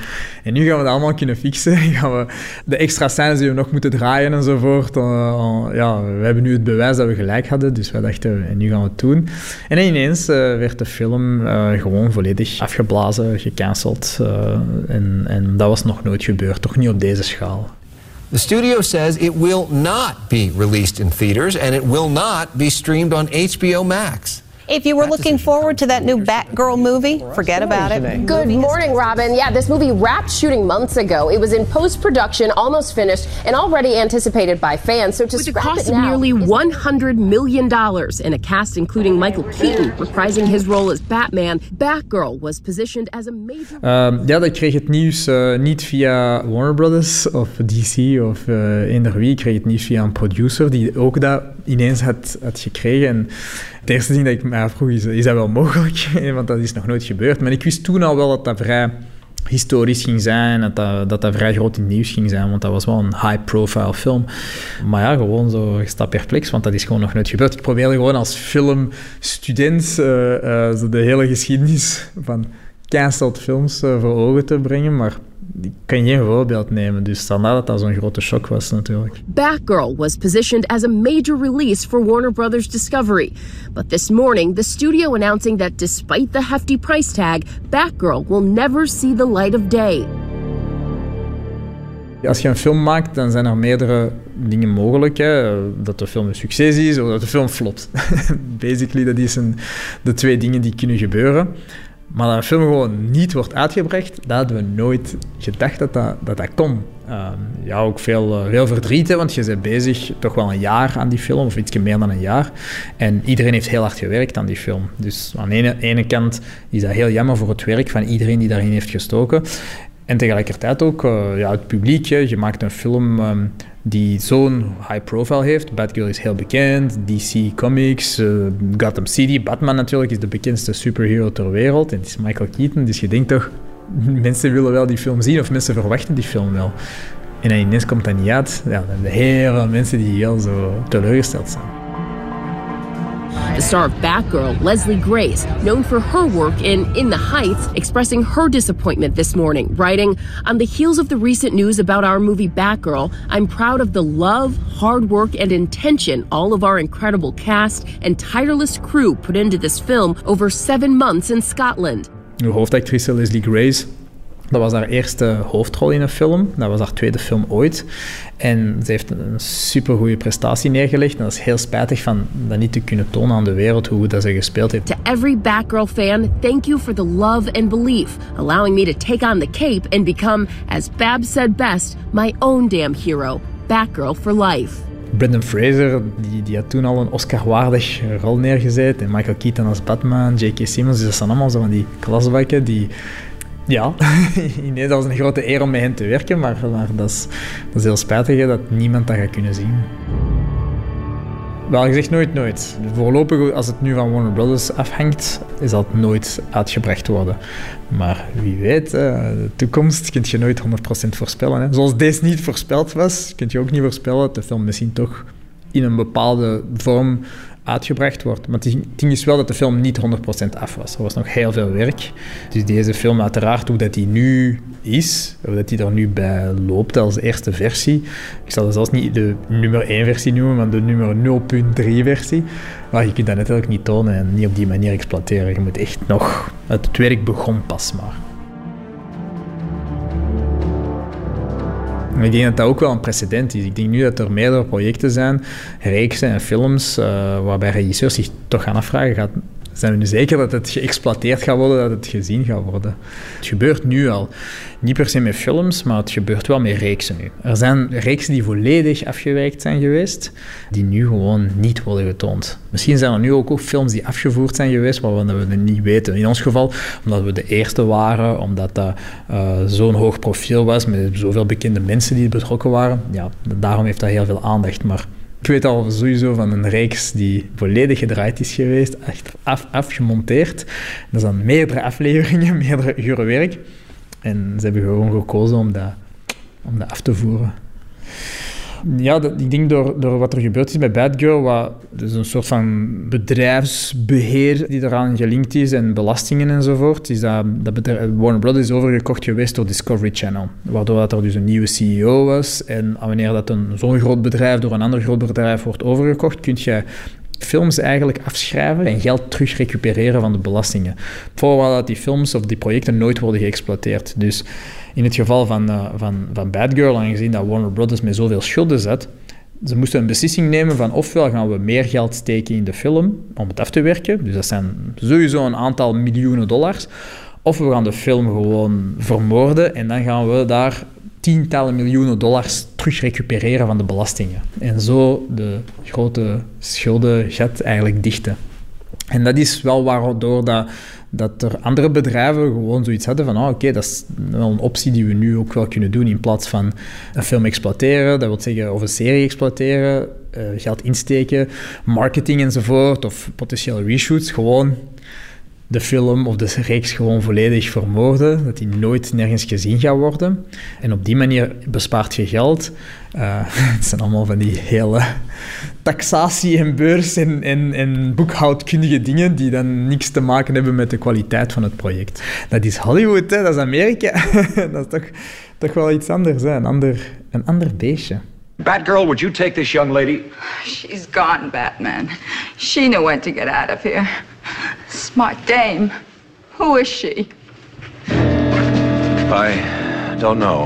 En nu gaan we dat allemaal kunnen fixen. [LAUGHS] gaan we de extra scènes die we nog moeten draaien enzovoort. Uh, ja, we hebben nu het bewijs dat we gelijk hadden, dus wij dachten, en nu gaan we het doen. En ineens werd de film gewoon volledig afgeblazen, gecanceld. en, en dat was nog nooit gebeurd, toch niet op deze schaal. The studio says it will not be released in theaters and it will not be streamed on HBO Max. If you were looking forward to that new Batgirl movie, forget about it. Good morning, Robin. Yeah, this movie wrapped shooting months ago. It was in post production, almost finished, and already anticipated by fans. So to With a scrap cost it of now nearly $100 million and a cast including Michael Keaton reprising his role as Batman, Batgirl was positioned as a major. Ehm, ja, dat kreeg het nieuws eh, niet via Warner Brothers of DC of eender wie. Ik kreeg het nieuws via een producer die ook dat ineens had, had gekregen. En het eerste ding dat ik me afvroeg is, is dat wel mogelijk? [LAUGHS] Want dat is nog nooit gebeurd. Maar ik wist toen al wel dat dat vrij historisch ging zijn, dat dat, dat dat vrij groot in nieuws ging zijn, want dat was wel een high-profile film. Maar ja, gewoon zo gestapt perplex, want dat is gewoon nog nooit gebeurd. Ik probeerde gewoon als filmstudent eh, eh, de hele geschiedenis van cancelled films eh, voor ogen te brengen, maar ik kan geen voorbeeld nemen, dus vandaar dat dat zo'n grote shock was natuurlijk. Batgirl was positioned as a major release for Warner Brothers Discovery. But this morning, the studio announcing that despite the hefty price tag, Batgirl will never see the light of day. Als je een film maakt, dan zijn er meerdere dingen mogelijk. Hè. Dat de film een succes is of dat de film flopt. [LAUGHS] Basically, dat is een, de twee dingen die kunnen gebeuren. Maar dat een film gewoon niet wordt uitgebracht, dat hadden we nooit gedacht dat dat, dat, kon. Ehm, ja, ook veel, veel verdriet, want je bent bezig toch wel een jaar aan die film, of iets meer dan een jaar. En iedereen heeft heel hard gewerkt aan die film. Dus aan de ene, kant is dat heel jammer voor het werk van iedereen die daarin heeft gestoken. En tegelijkertijd ook eh, ja, het publiek. Je maakt een film ehm, die zo'n high profile heeft. Batgirl is heel bekend, DC Comics, eh, Gotham City, Batman natuurlijk is de bekendste superhero ter wereld. En het is Michael Keaton, dus je denkt toch, [LAUGHS] mensen willen wel die film zien of mensen verwachten die film wel. En dan ineens komt dat niet uit. Ja, dan heel veel mensen die heel zo teleurgesteld zijn. The star of Batgirl, Leslie Grace, known for her work in In the Heights, expressing her disappointment this morning, writing, On the heels of the recent news about our movie Batgirl, I'm proud of the love, hard work, and intention all of our incredible cast and tireless crew put into this film over seven months in Scotland. Hoofdactrice Leslie Grace, dat was haar eerste hoofdrol in een film. Dat was haar tweede film ooit. En ze heeft een supergoeie prestatie neergelegd. En dat is heel spijtig van dat niet te kunnen tonen aan de wereld hoe goed dat ze gespeeld heeft. To every Batgirl fan, thank you for the love and belief, allowing me to take on the cape and become, as Bab said best, my own damn hero, Batgirl for life. Brendan Fraser, die, die had toen al een Oscar-waardig rol neergezet. En Michael Keaton als Batman, J.K. Simmons. Dus dat zijn allemaal zo van die klasbakken die... Ja, [LAUGHS] ineens dat was een grote eer om met hen te werken, maar, maar dat, is, dat is heel spijtig dat niemand dat gaat kunnen zien. Wel gezegd nooit nooit. Voorlopig, als het nu van Warner Brothers afhangt, is dat nooit uitgebracht worden. Maar wie weet, eh, de toekomst kun je nooit 100% voorspellen. Zoals deze niet voorspeld was, kun je ook niet voorspellen dat de film misschien toch in een bepaalde vorm uitgebracht wordt. Maar het ding is wel dat de film niet 100% af was. Er was nog heel veel werk. Dus deze film, uiteraard, hoe dat die nu is, hoe dat die er nu bij loopt als eerste versie. Ik zal het zelfs niet de nummer 1 versie noemen, maar de nummer 0.3 versie. Maar je kunt dat natuurlijk niet tonen en niet op die manier exploiteren. Je moet echt nog... Het werk begon pas maar. Ik denk dat dat ook wel een precedent is. Ik denk nu dat er meerdere projecten zijn, reeksen en films, uh, waarbij regisseurs zich toch gaan afvragen, gaat, zijn we nu zeker dat het geëxploiteerd gaat worden, dat het gezien gaat worden? Het gebeurt nu al. Niet per se met films, maar het gebeurt wel met reeksen nu. Er zijn reeksen die volledig afgewerkt zijn geweest, die nu gewoon niet worden getoond. Misschien zijn er nu ook, ook films die afgevoerd zijn geweest, waarvan we het niet weten. In ons geval, omdat we de eerste waren, omdat dat uh, zo'n hoog profiel was, met zoveel bekende mensen die betrokken waren. Ja, daarom heeft dat heel veel aandacht. Maar ik weet al sowieso van een reeks die volledig gedraaid is geweest, echt af, afgemonteerd. Dat zijn meerdere afleveringen, [LAUGHS] meerdere uren werk. En ze hebben gewoon gekozen om dat, om dat af te voeren. Ja, ik denk door, door wat er gebeurd is bij Bad Girl, wat, dus een soort van bedrijfsbeheer die eraan gelinkt is en belastingen enzovoort, is dat, dat Warner Brothers is overgekocht geweest door Discovery Channel. Waardoor dat er dus een nieuwe CEO was. En wanneer dat een zo'n groot bedrijf door een ander groot bedrijf wordt overgekocht, kun je films eigenlijk afschrijven en geld terug recupereren van de belastingen. Vooral dat die films of die projecten nooit worden geëxploiteerd. Dus in het geval van, uh, van, van Bad Girl, aangezien dat Warner Brothers met zoveel schulden zet, ze moesten een beslissing nemen van ofwel gaan we meer geld steken in de film om het af te werken, dus dat zijn sowieso een aantal miljoenen dollars, of we gaan de film gewoon vermoorden en dan gaan we daar tientallen miljoenen dollars terug recupereren van de belastingen. En zo de grote schuldengat eigenlijk dichten. En dat is wel waardoor dat, dat er andere bedrijven gewoon zoiets hadden van oh, oké, dat is wel een optie die we nu ook wel kunnen doen in plaats van een film exploiteren, dat wil zeggen, of een serie exploiteren, uh, geld insteken, marketing enzovoort, of potentiële reshoots, gewoon de film of de reeks gewoon volledig vermoorden, dat die nooit nergens gezien gaat worden. En op die manier bespaart je geld. Uh, [LAUGHS] het zijn allemaal van die hele taxatie en beurs en, en, en boekhoudkundige dingen die dan niks te maken hebben met de kwaliteit van het project. Dat is Hollywood, hè? dat is Amerika. [LAUGHS] dat is toch, toch wel iets anders, hè? Een, ander, een ander beestje. Batgirl, would you take this young lady? She's gone, Batman. She knew when to get out of here. Smart dame. Who is she? I don't know.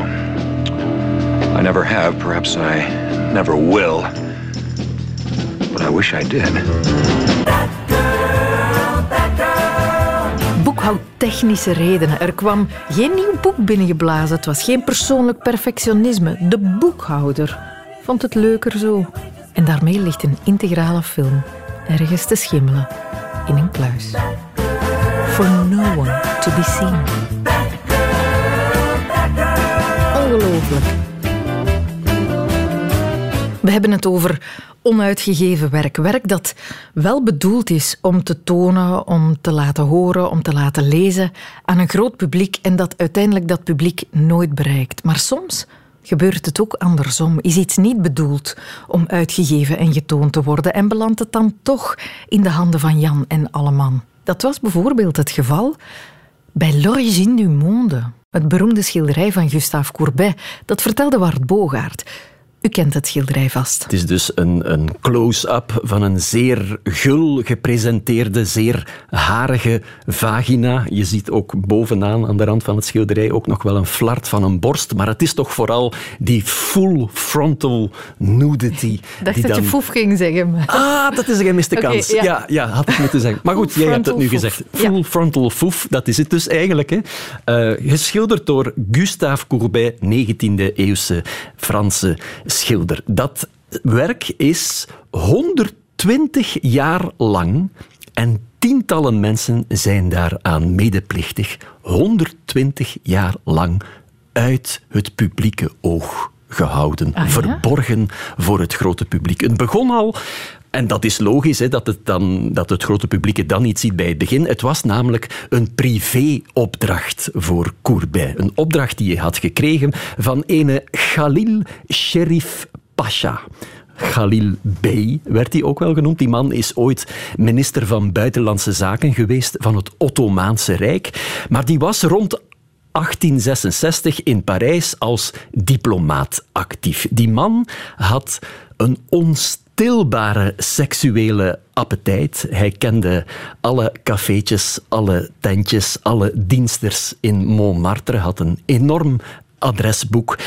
I never have. Perhaps I never will. But I wish I did. Boekhoudtechnische redenen. Er kwam geen nieuw boek binnengeblazen. Het was geen persoonlijk perfectionisme. De boekhouder vond het leuker zo. En daarmee ligt een integrale film ergens te schimmelen in een kluis. For no one to be seen. Ongelooflijk. We hebben het over onuitgegeven werk. Werk dat wel bedoeld is om te tonen, om te laten horen, om te laten lezen aan een groot publiek en dat uiteindelijk dat publiek nooit bereikt. Maar soms gebeurt het ook andersom. Is iets niet bedoeld om uitgegeven en getoond te worden en belandt het dan toch in de handen van Jan en Alleman? Dat was bijvoorbeeld het geval bij L'origine du monde, het beroemde schilderij van Gustave Courbet. Dat vertelde Wart Bogaert. U kent het schilderij vast. Het is dus een, een close-up van een zeer gul gepresenteerde, zeer harige vagina. Je ziet ook bovenaan aan de rand van het schilderij ook nog wel een flart van een borst. Maar het is toch vooral die full frontal nudity. Ik dacht dat dan... je foef ging zeggen. maar- Ah, dat is een gemiste kans. ja. ja. Ja, had ik moeten zeggen. Maar goed, jij hebt het nu gezegd. Ja. Full frontal foef, dat is het dus eigenlijk. Hè. Eh, geschilderd door Gustave Courbet, 19e-eeuwse Franse schilder. Dat werk is 120 jaar lang en tientallen mensen zijn daaraan medeplichtig. 120 jaar lang uit het publieke oog gehouden, Ah, ja? verborgen voor het grote publiek. Het begon al en dat is logisch, hè, dat, het dan, dat het grote publiek het dan niet ziet bij het begin. Het was namelijk een privéopdracht voor Courbet. Een opdracht die hij had gekregen van ene Khalil Sherif Pasha. Khalil Bey werd hij ook wel genoemd. Die man is ooit minister van Buitenlandse Zaken geweest van het Ottomaanse Rijk. Maar die was rond 1866 in Parijs als diplomaat actief. Die man had een onstilbare seksuele appetijt. Hij kende alle cafeetjes, alle tentjes, alle diensters in Montmartre, had een enorm adresboek.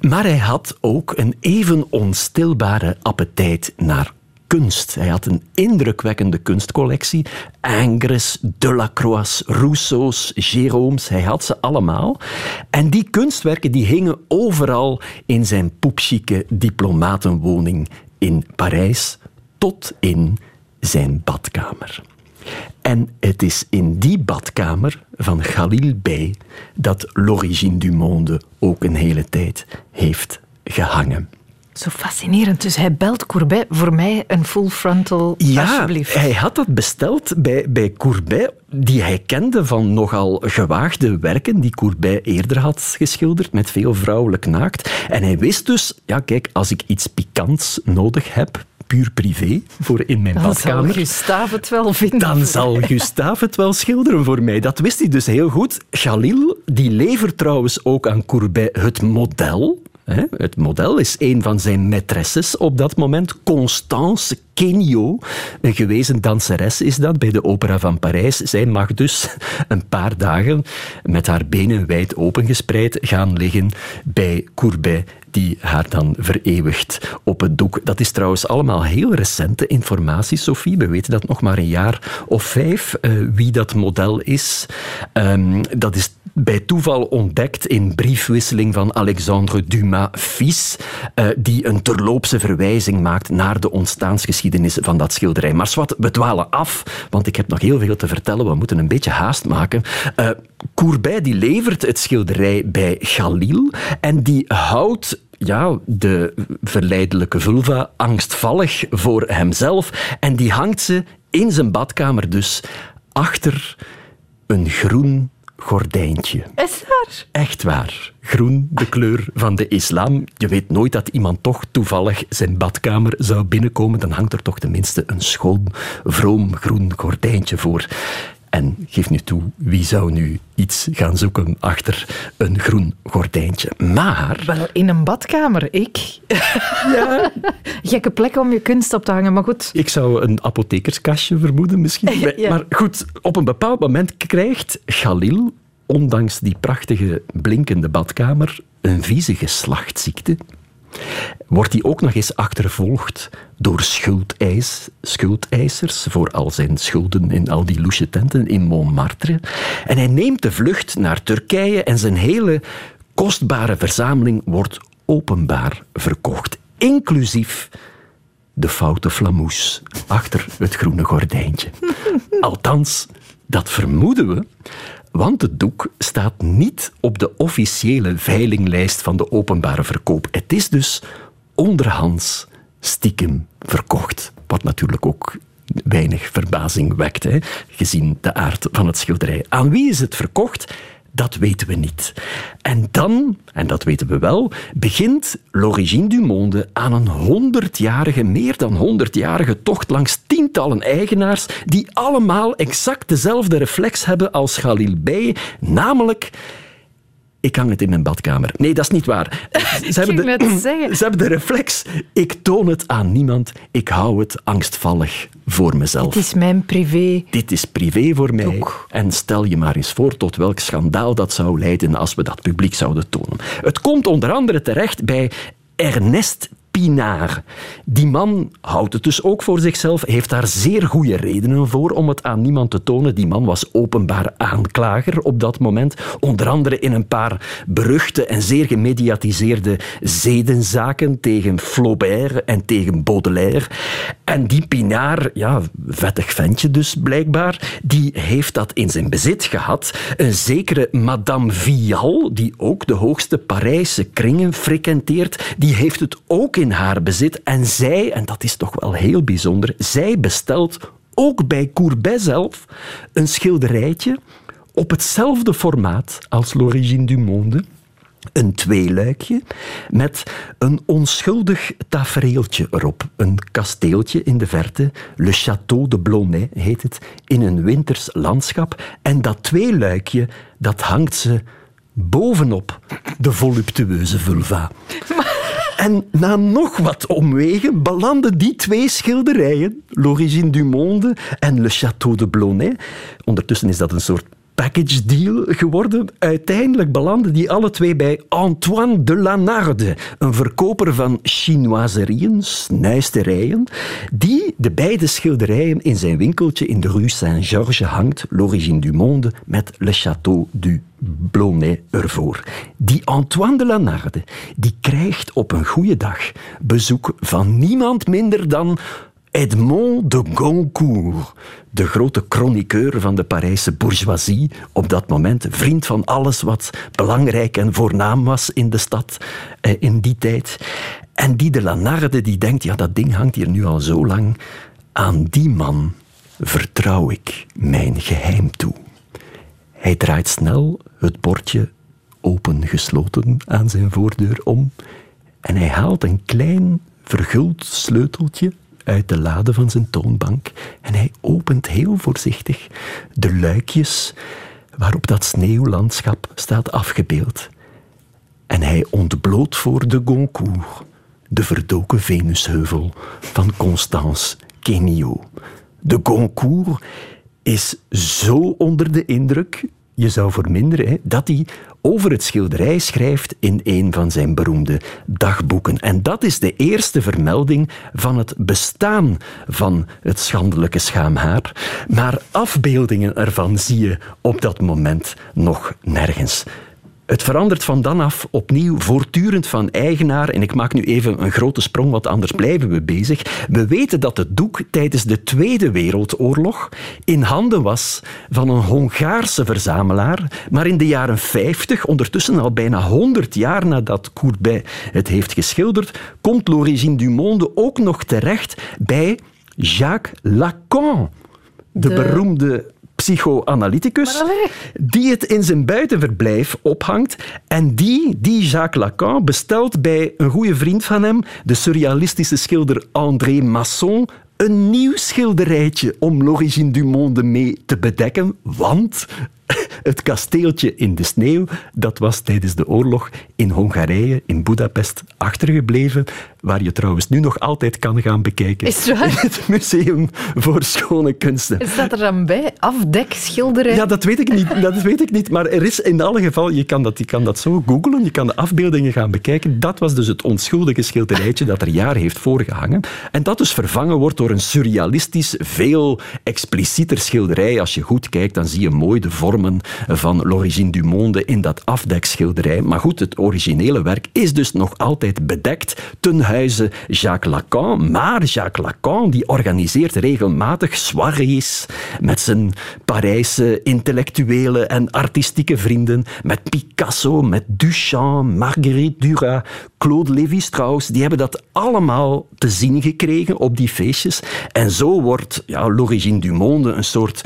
Maar hij had ook een even onstilbare appetijt naar kunst. Hij had een indrukwekkende kunstcollectie. Ingres, Delacroix, Rousseau's, Jérôme's, hij had ze allemaal. En die kunstwerken die hingen overal in zijn poepchique diplomatenwoning in Parijs, tot in zijn badkamer. En het is in die badkamer van Khalil Bey dat L'origine du monde ook een hele tijd heeft gehangen. Zo fascinerend. Dus hij belt Courbet voor mij een full frontal, Ja, alsjeblieft. hij had dat besteld bij, bij Courbet, die hij kende van nogal gewaagde werken die Courbet eerder had geschilderd, met veel vrouwelijk naakt. En hij wist dus, ja kijk, als ik iets pikants nodig heb, puur privé, voor in mijn Dan zal badkamer... Gustave het wel vinden. Dan zal Gustave het wel schilderen voor mij. Dat wist hij dus heel goed. Khalil, die levert trouwens ook aan Courbet het model. Het model is een van zijn maîtresses op dat moment. Constance Kenio, een gewezen danseres is dat bij de Opera van Parijs. Zij mag dus een paar dagen met haar benen wijd opengespreid gaan liggen bij Courbet die haar dan vereeuwigt op het doek. Dat is trouwens allemaal heel recente informatie, Sophie. We weten dat nog maar een jaar of vijf, eh, wie dat model is. Ehm, dat is bij toeval ontdekt in briefwisseling van Alexandre Dumas fils, eh, die een terloopse verwijzing maakt naar de ontstaansgeschiedenis van dat schilderij. Maar zwart, we dwalen af, want ik heb nog heel veel te vertellen. We moeten een beetje haast maken. Eh, Courbet die levert het schilderij bij Galil en die houdt ja, de verleidelijke vulva angstvallig voor hemzelf en die hangt ze in zijn badkamer dus achter een groen gordijntje. Is waar? Echt waar. Groen, de kleur van de islam. Je weet nooit dat iemand toch toevallig zijn badkamer zou binnenkomen. Dan hangt er toch tenminste een schoon, vroom groen gordijntje voor. En geef nu toe, wie zou nu iets gaan zoeken achter een groen gordijntje? Maar... Wel, in een badkamer, ik. Ja. [LAUGHS] Gekke plek om je kunst op te hangen, maar goed. Ik zou een apothekerskastje vermoeden misschien. [LAUGHS] Ja. Maar goed, op een bepaald moment krijgt Galil, ondanks die prachtige blinkende badkamer, een vieze geslachtsziekte. Wordt hij ook nog eens achtervolgd door schuldeis, schuldeisers voor al zijn schulden in al die loesje tenten in Montmartre. En hij neemt de vlucht naar Turkije en zijn hele kostbare verzameling wordt openbaar verkocht. Inclusief de foute flamoes achter het groene gordijntje. [LAUGHS] Althans, dat vermoeden we, want het doek staat niet op de officiële veilinglijst van de openbare verkoop. Het is dus onderhands stiekem verkocht. Wat natuurlijk ook weinig verbazing wekt, hè, gezien de aard van het schilderij. Aan wie is het verkocht? Dat weten we niet. En dan, en dat weten we wel, begint L'Origine du Monde aan een honderdjarige, meer dan honderdjarige tocht langs tientallen eigenaars die allemaal exact dezelfde reflex hebben als Khalil Bey, namelijk... Ik hang het in mijn badkamer. Nee, dat is niet waar. [LAUGHS] Ze hebben, de, ze hebben de reflex. Ik toon het aan niemand. Ik hou het angstvallig voor mezelf. Het is mijn privé. Dit is privé voor mij. En stel je maar eens voor tot welk schandaal dat zou leiden als we dat publiek zouden tonen. Het komt onder andere terecht bij Ernest Pinard. Die man houdt het dus ook voor zichzelf, heeft daar zeer goede redenen voor om het aan niemand te tonen. Die man was openbaar aanklager op dat moment, onder andere in een paar beruchte en zeer gemediatiseerde zedenzaken tegen Flaubert en tegen Baudelaire. En die Pinard, ja, vettig ventje dus blijkbaar, die heeft dat in zijn bezit gehad. Een zekere Madame Vial, die ook de hoogste Parijse kringen frequenteert, die heeft het ook in haar bezit. En zij, en dat is toch wel heel bijzonder, zij bestelt ook bij Courbet zelf een schilderijtje op hetzelfde formaat als L'Origine du Monde. Een tweeluikje met een onschuldig tafereeltje erop. Een kasteeltje in de verte, Le Château de Blonay heet het, in een winters landschap. En dat tweeluikje, dat hangt ze bovenop de voluptueuze vulva. [LAUGHS] En na nog wat omwegen belanden die twee schilderijen, L'Origine du Monde en Le Château de Blonay, ondertussen is dat een soort package deal geworden. Uiteindelijk belanden die alle twee bij Antoine de Lanarde, een verkoper van chinoiserieën, snuisterijen, die de beide schilderijen in zijn winkeltje in de rue Saint-Georges hangt, L'Origine du Monde, met Le Château du Blonay ervoor. Die Antoine de Lanarde, die krijgt op een goede dag bezoek van niemand minder dan Edmond de Goncourt, de grote chroniqueur van de Parijse bourgeoisie, op dat moment vriend van alles wat belangrijk en voornaam was in de stad eh, in die tijd. En die de Lanarde die denkt, ja dat ding hangt hier nu al zo lang, aan die man vertrouw ik mijn geheim toe. Hij draait snel het bordje open-gesloten aan zijn voordeur om en hij haalt een klein verguld sleuteltje uit de lade van zijn toonbank en hij opent heel voorzichtig de luikjes waarop dat sneeuwlandschap staat afgebeeld. En hij ontbloot voor de Goncourt de verdoken Venusheuvel van Constance Kenio. De Goncourt is zo onder de indruk, je zou verminderen, dat hij over het schilderij schrijft in een van zijn beroemde dagboeken. En dat is de eerste vermelding van het bestaan van het schandelijke schaamhaar. Maar afbeeldingen ervan zie je op dat moment nog nergens. Het verandert van dan af opnieuw voortdurend van eigenaar. En ik maak nu even een grote sprong, want anders blijven we bezig. We weten dat het doek tijdens de Tweede Wereldoorlog in handen was van een Hongaarse verzamelaar. Maar in de jaren 50, ondertussen al bijna 100 jaar nadat Courbet het heeft geschilderd, komt L'Origine du Monde ook nog terecht bij Jacques Lacan. De, De- beroemde psychoanalyticus, die het in zijn buitenverblijf ophangt en die, die Jacques Lacan, bestelt bij een goede vriend van hem, de surrealistische schilder André Masson, een nieuw schilderijtje om L'Origine du Monde mee te bedekken, want [LAUGHS] het kasteeltje in de sneeuw, dat was tijdens de oorlog in Hongarije, in Budapest, achtergebleven, waar je trouwens nu nog altijd kan gaan bekijken. Is het waar? In het Museum voor Schone Kunsten. En staat er dan bij? Afdekschilderij? Ja, dat weet ik niet. Dat weet ik niet. Maar er is in alle geval, je kan dat, je kan dat zo googlen, je kan de afbeeldingen gaan bekijken. Dat was dus het onschuldige schilderijtje dat er jaren heeft voorgehangen. En dat dus vervangen wordt door een surrealistisch, veel explicieter schilderij. Als je goed kijkt, dan zie je mooi de van L'Origine du Monde in dat afdekschilderij. Maar goed, het originele werk is dus nog altijd bedekt ten huize Jacques Lacan. Maar Jacques Lacan die organiseert regelmatig soirées met zijn Parijse intellectuele en artistieke vrienden, met Picasso, met Duchamp, Marguerite Duras, Claude Lévi-Strauss. Die hebben dat allemaal te zien gekregen op die feestjes. En zo wordt ja, L'Origine du Monde een soort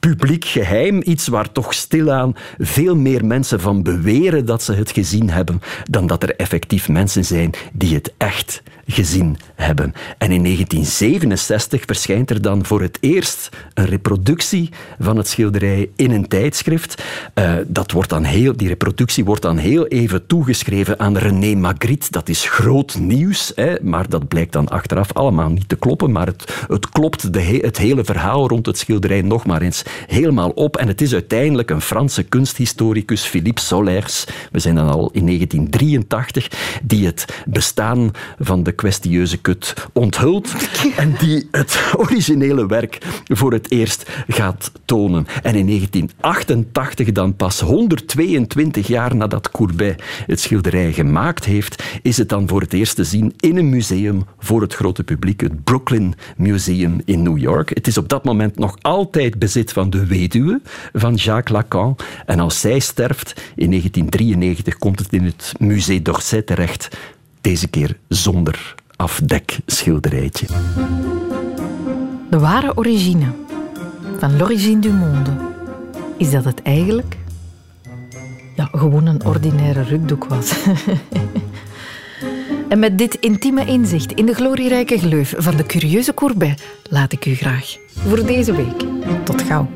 publiek geheim, iets waar toch stilaan veel meer mensen van beweren dat ze het gezien hebben, dan dat er effectief mensen zijn die het echt gezien hebben. En in 1967 verschijnt er dan voor het eerst een reproductie van het schilderij in een tijdschrift. Eh, dat wordt dan heel, die reproductie wordt dan heel even toegeschreven aan René Magritte. Dat is groot nieuws, hè, maar dat blijkt dan achteraf allemaal niet te kloppen. Maar het, het klopt de he- het hele verhaal rond het schilderij nog maar eens helemaal op. En het is uiteindelijk een Franse kunsthistoricus, Philippe Solers, we zijn dan al in 1983, die het bestaan van de kwestieuze kut onthult [LAUGHS] en die het originele werk voor het eerst gaat tonen. En in 1988, dan pas 122 jaar nadat Courbet het schilderij gemaakt heeft, is het dan voor het eerst te zien in een museum voor het grote publiek, het Brooklyn Museum in New York. Het is op dat moment nog altijd bezit van de weduwe van Jacques Lacan. En als zij sterft in 1993, komt het in het Musée d'Orsay terecht. Deze keer zonder afdekschilderijtje. De ware origine van L'Origine du Monde. Is dat het eigenlijk? Ja, gewoon een ordinaire rukdoek was. [LAUGHS] en met dit intieme inzicht in de glorierijke gleuf van de curieuze Courbet laat ik u graag voor deze week. Tot gauw.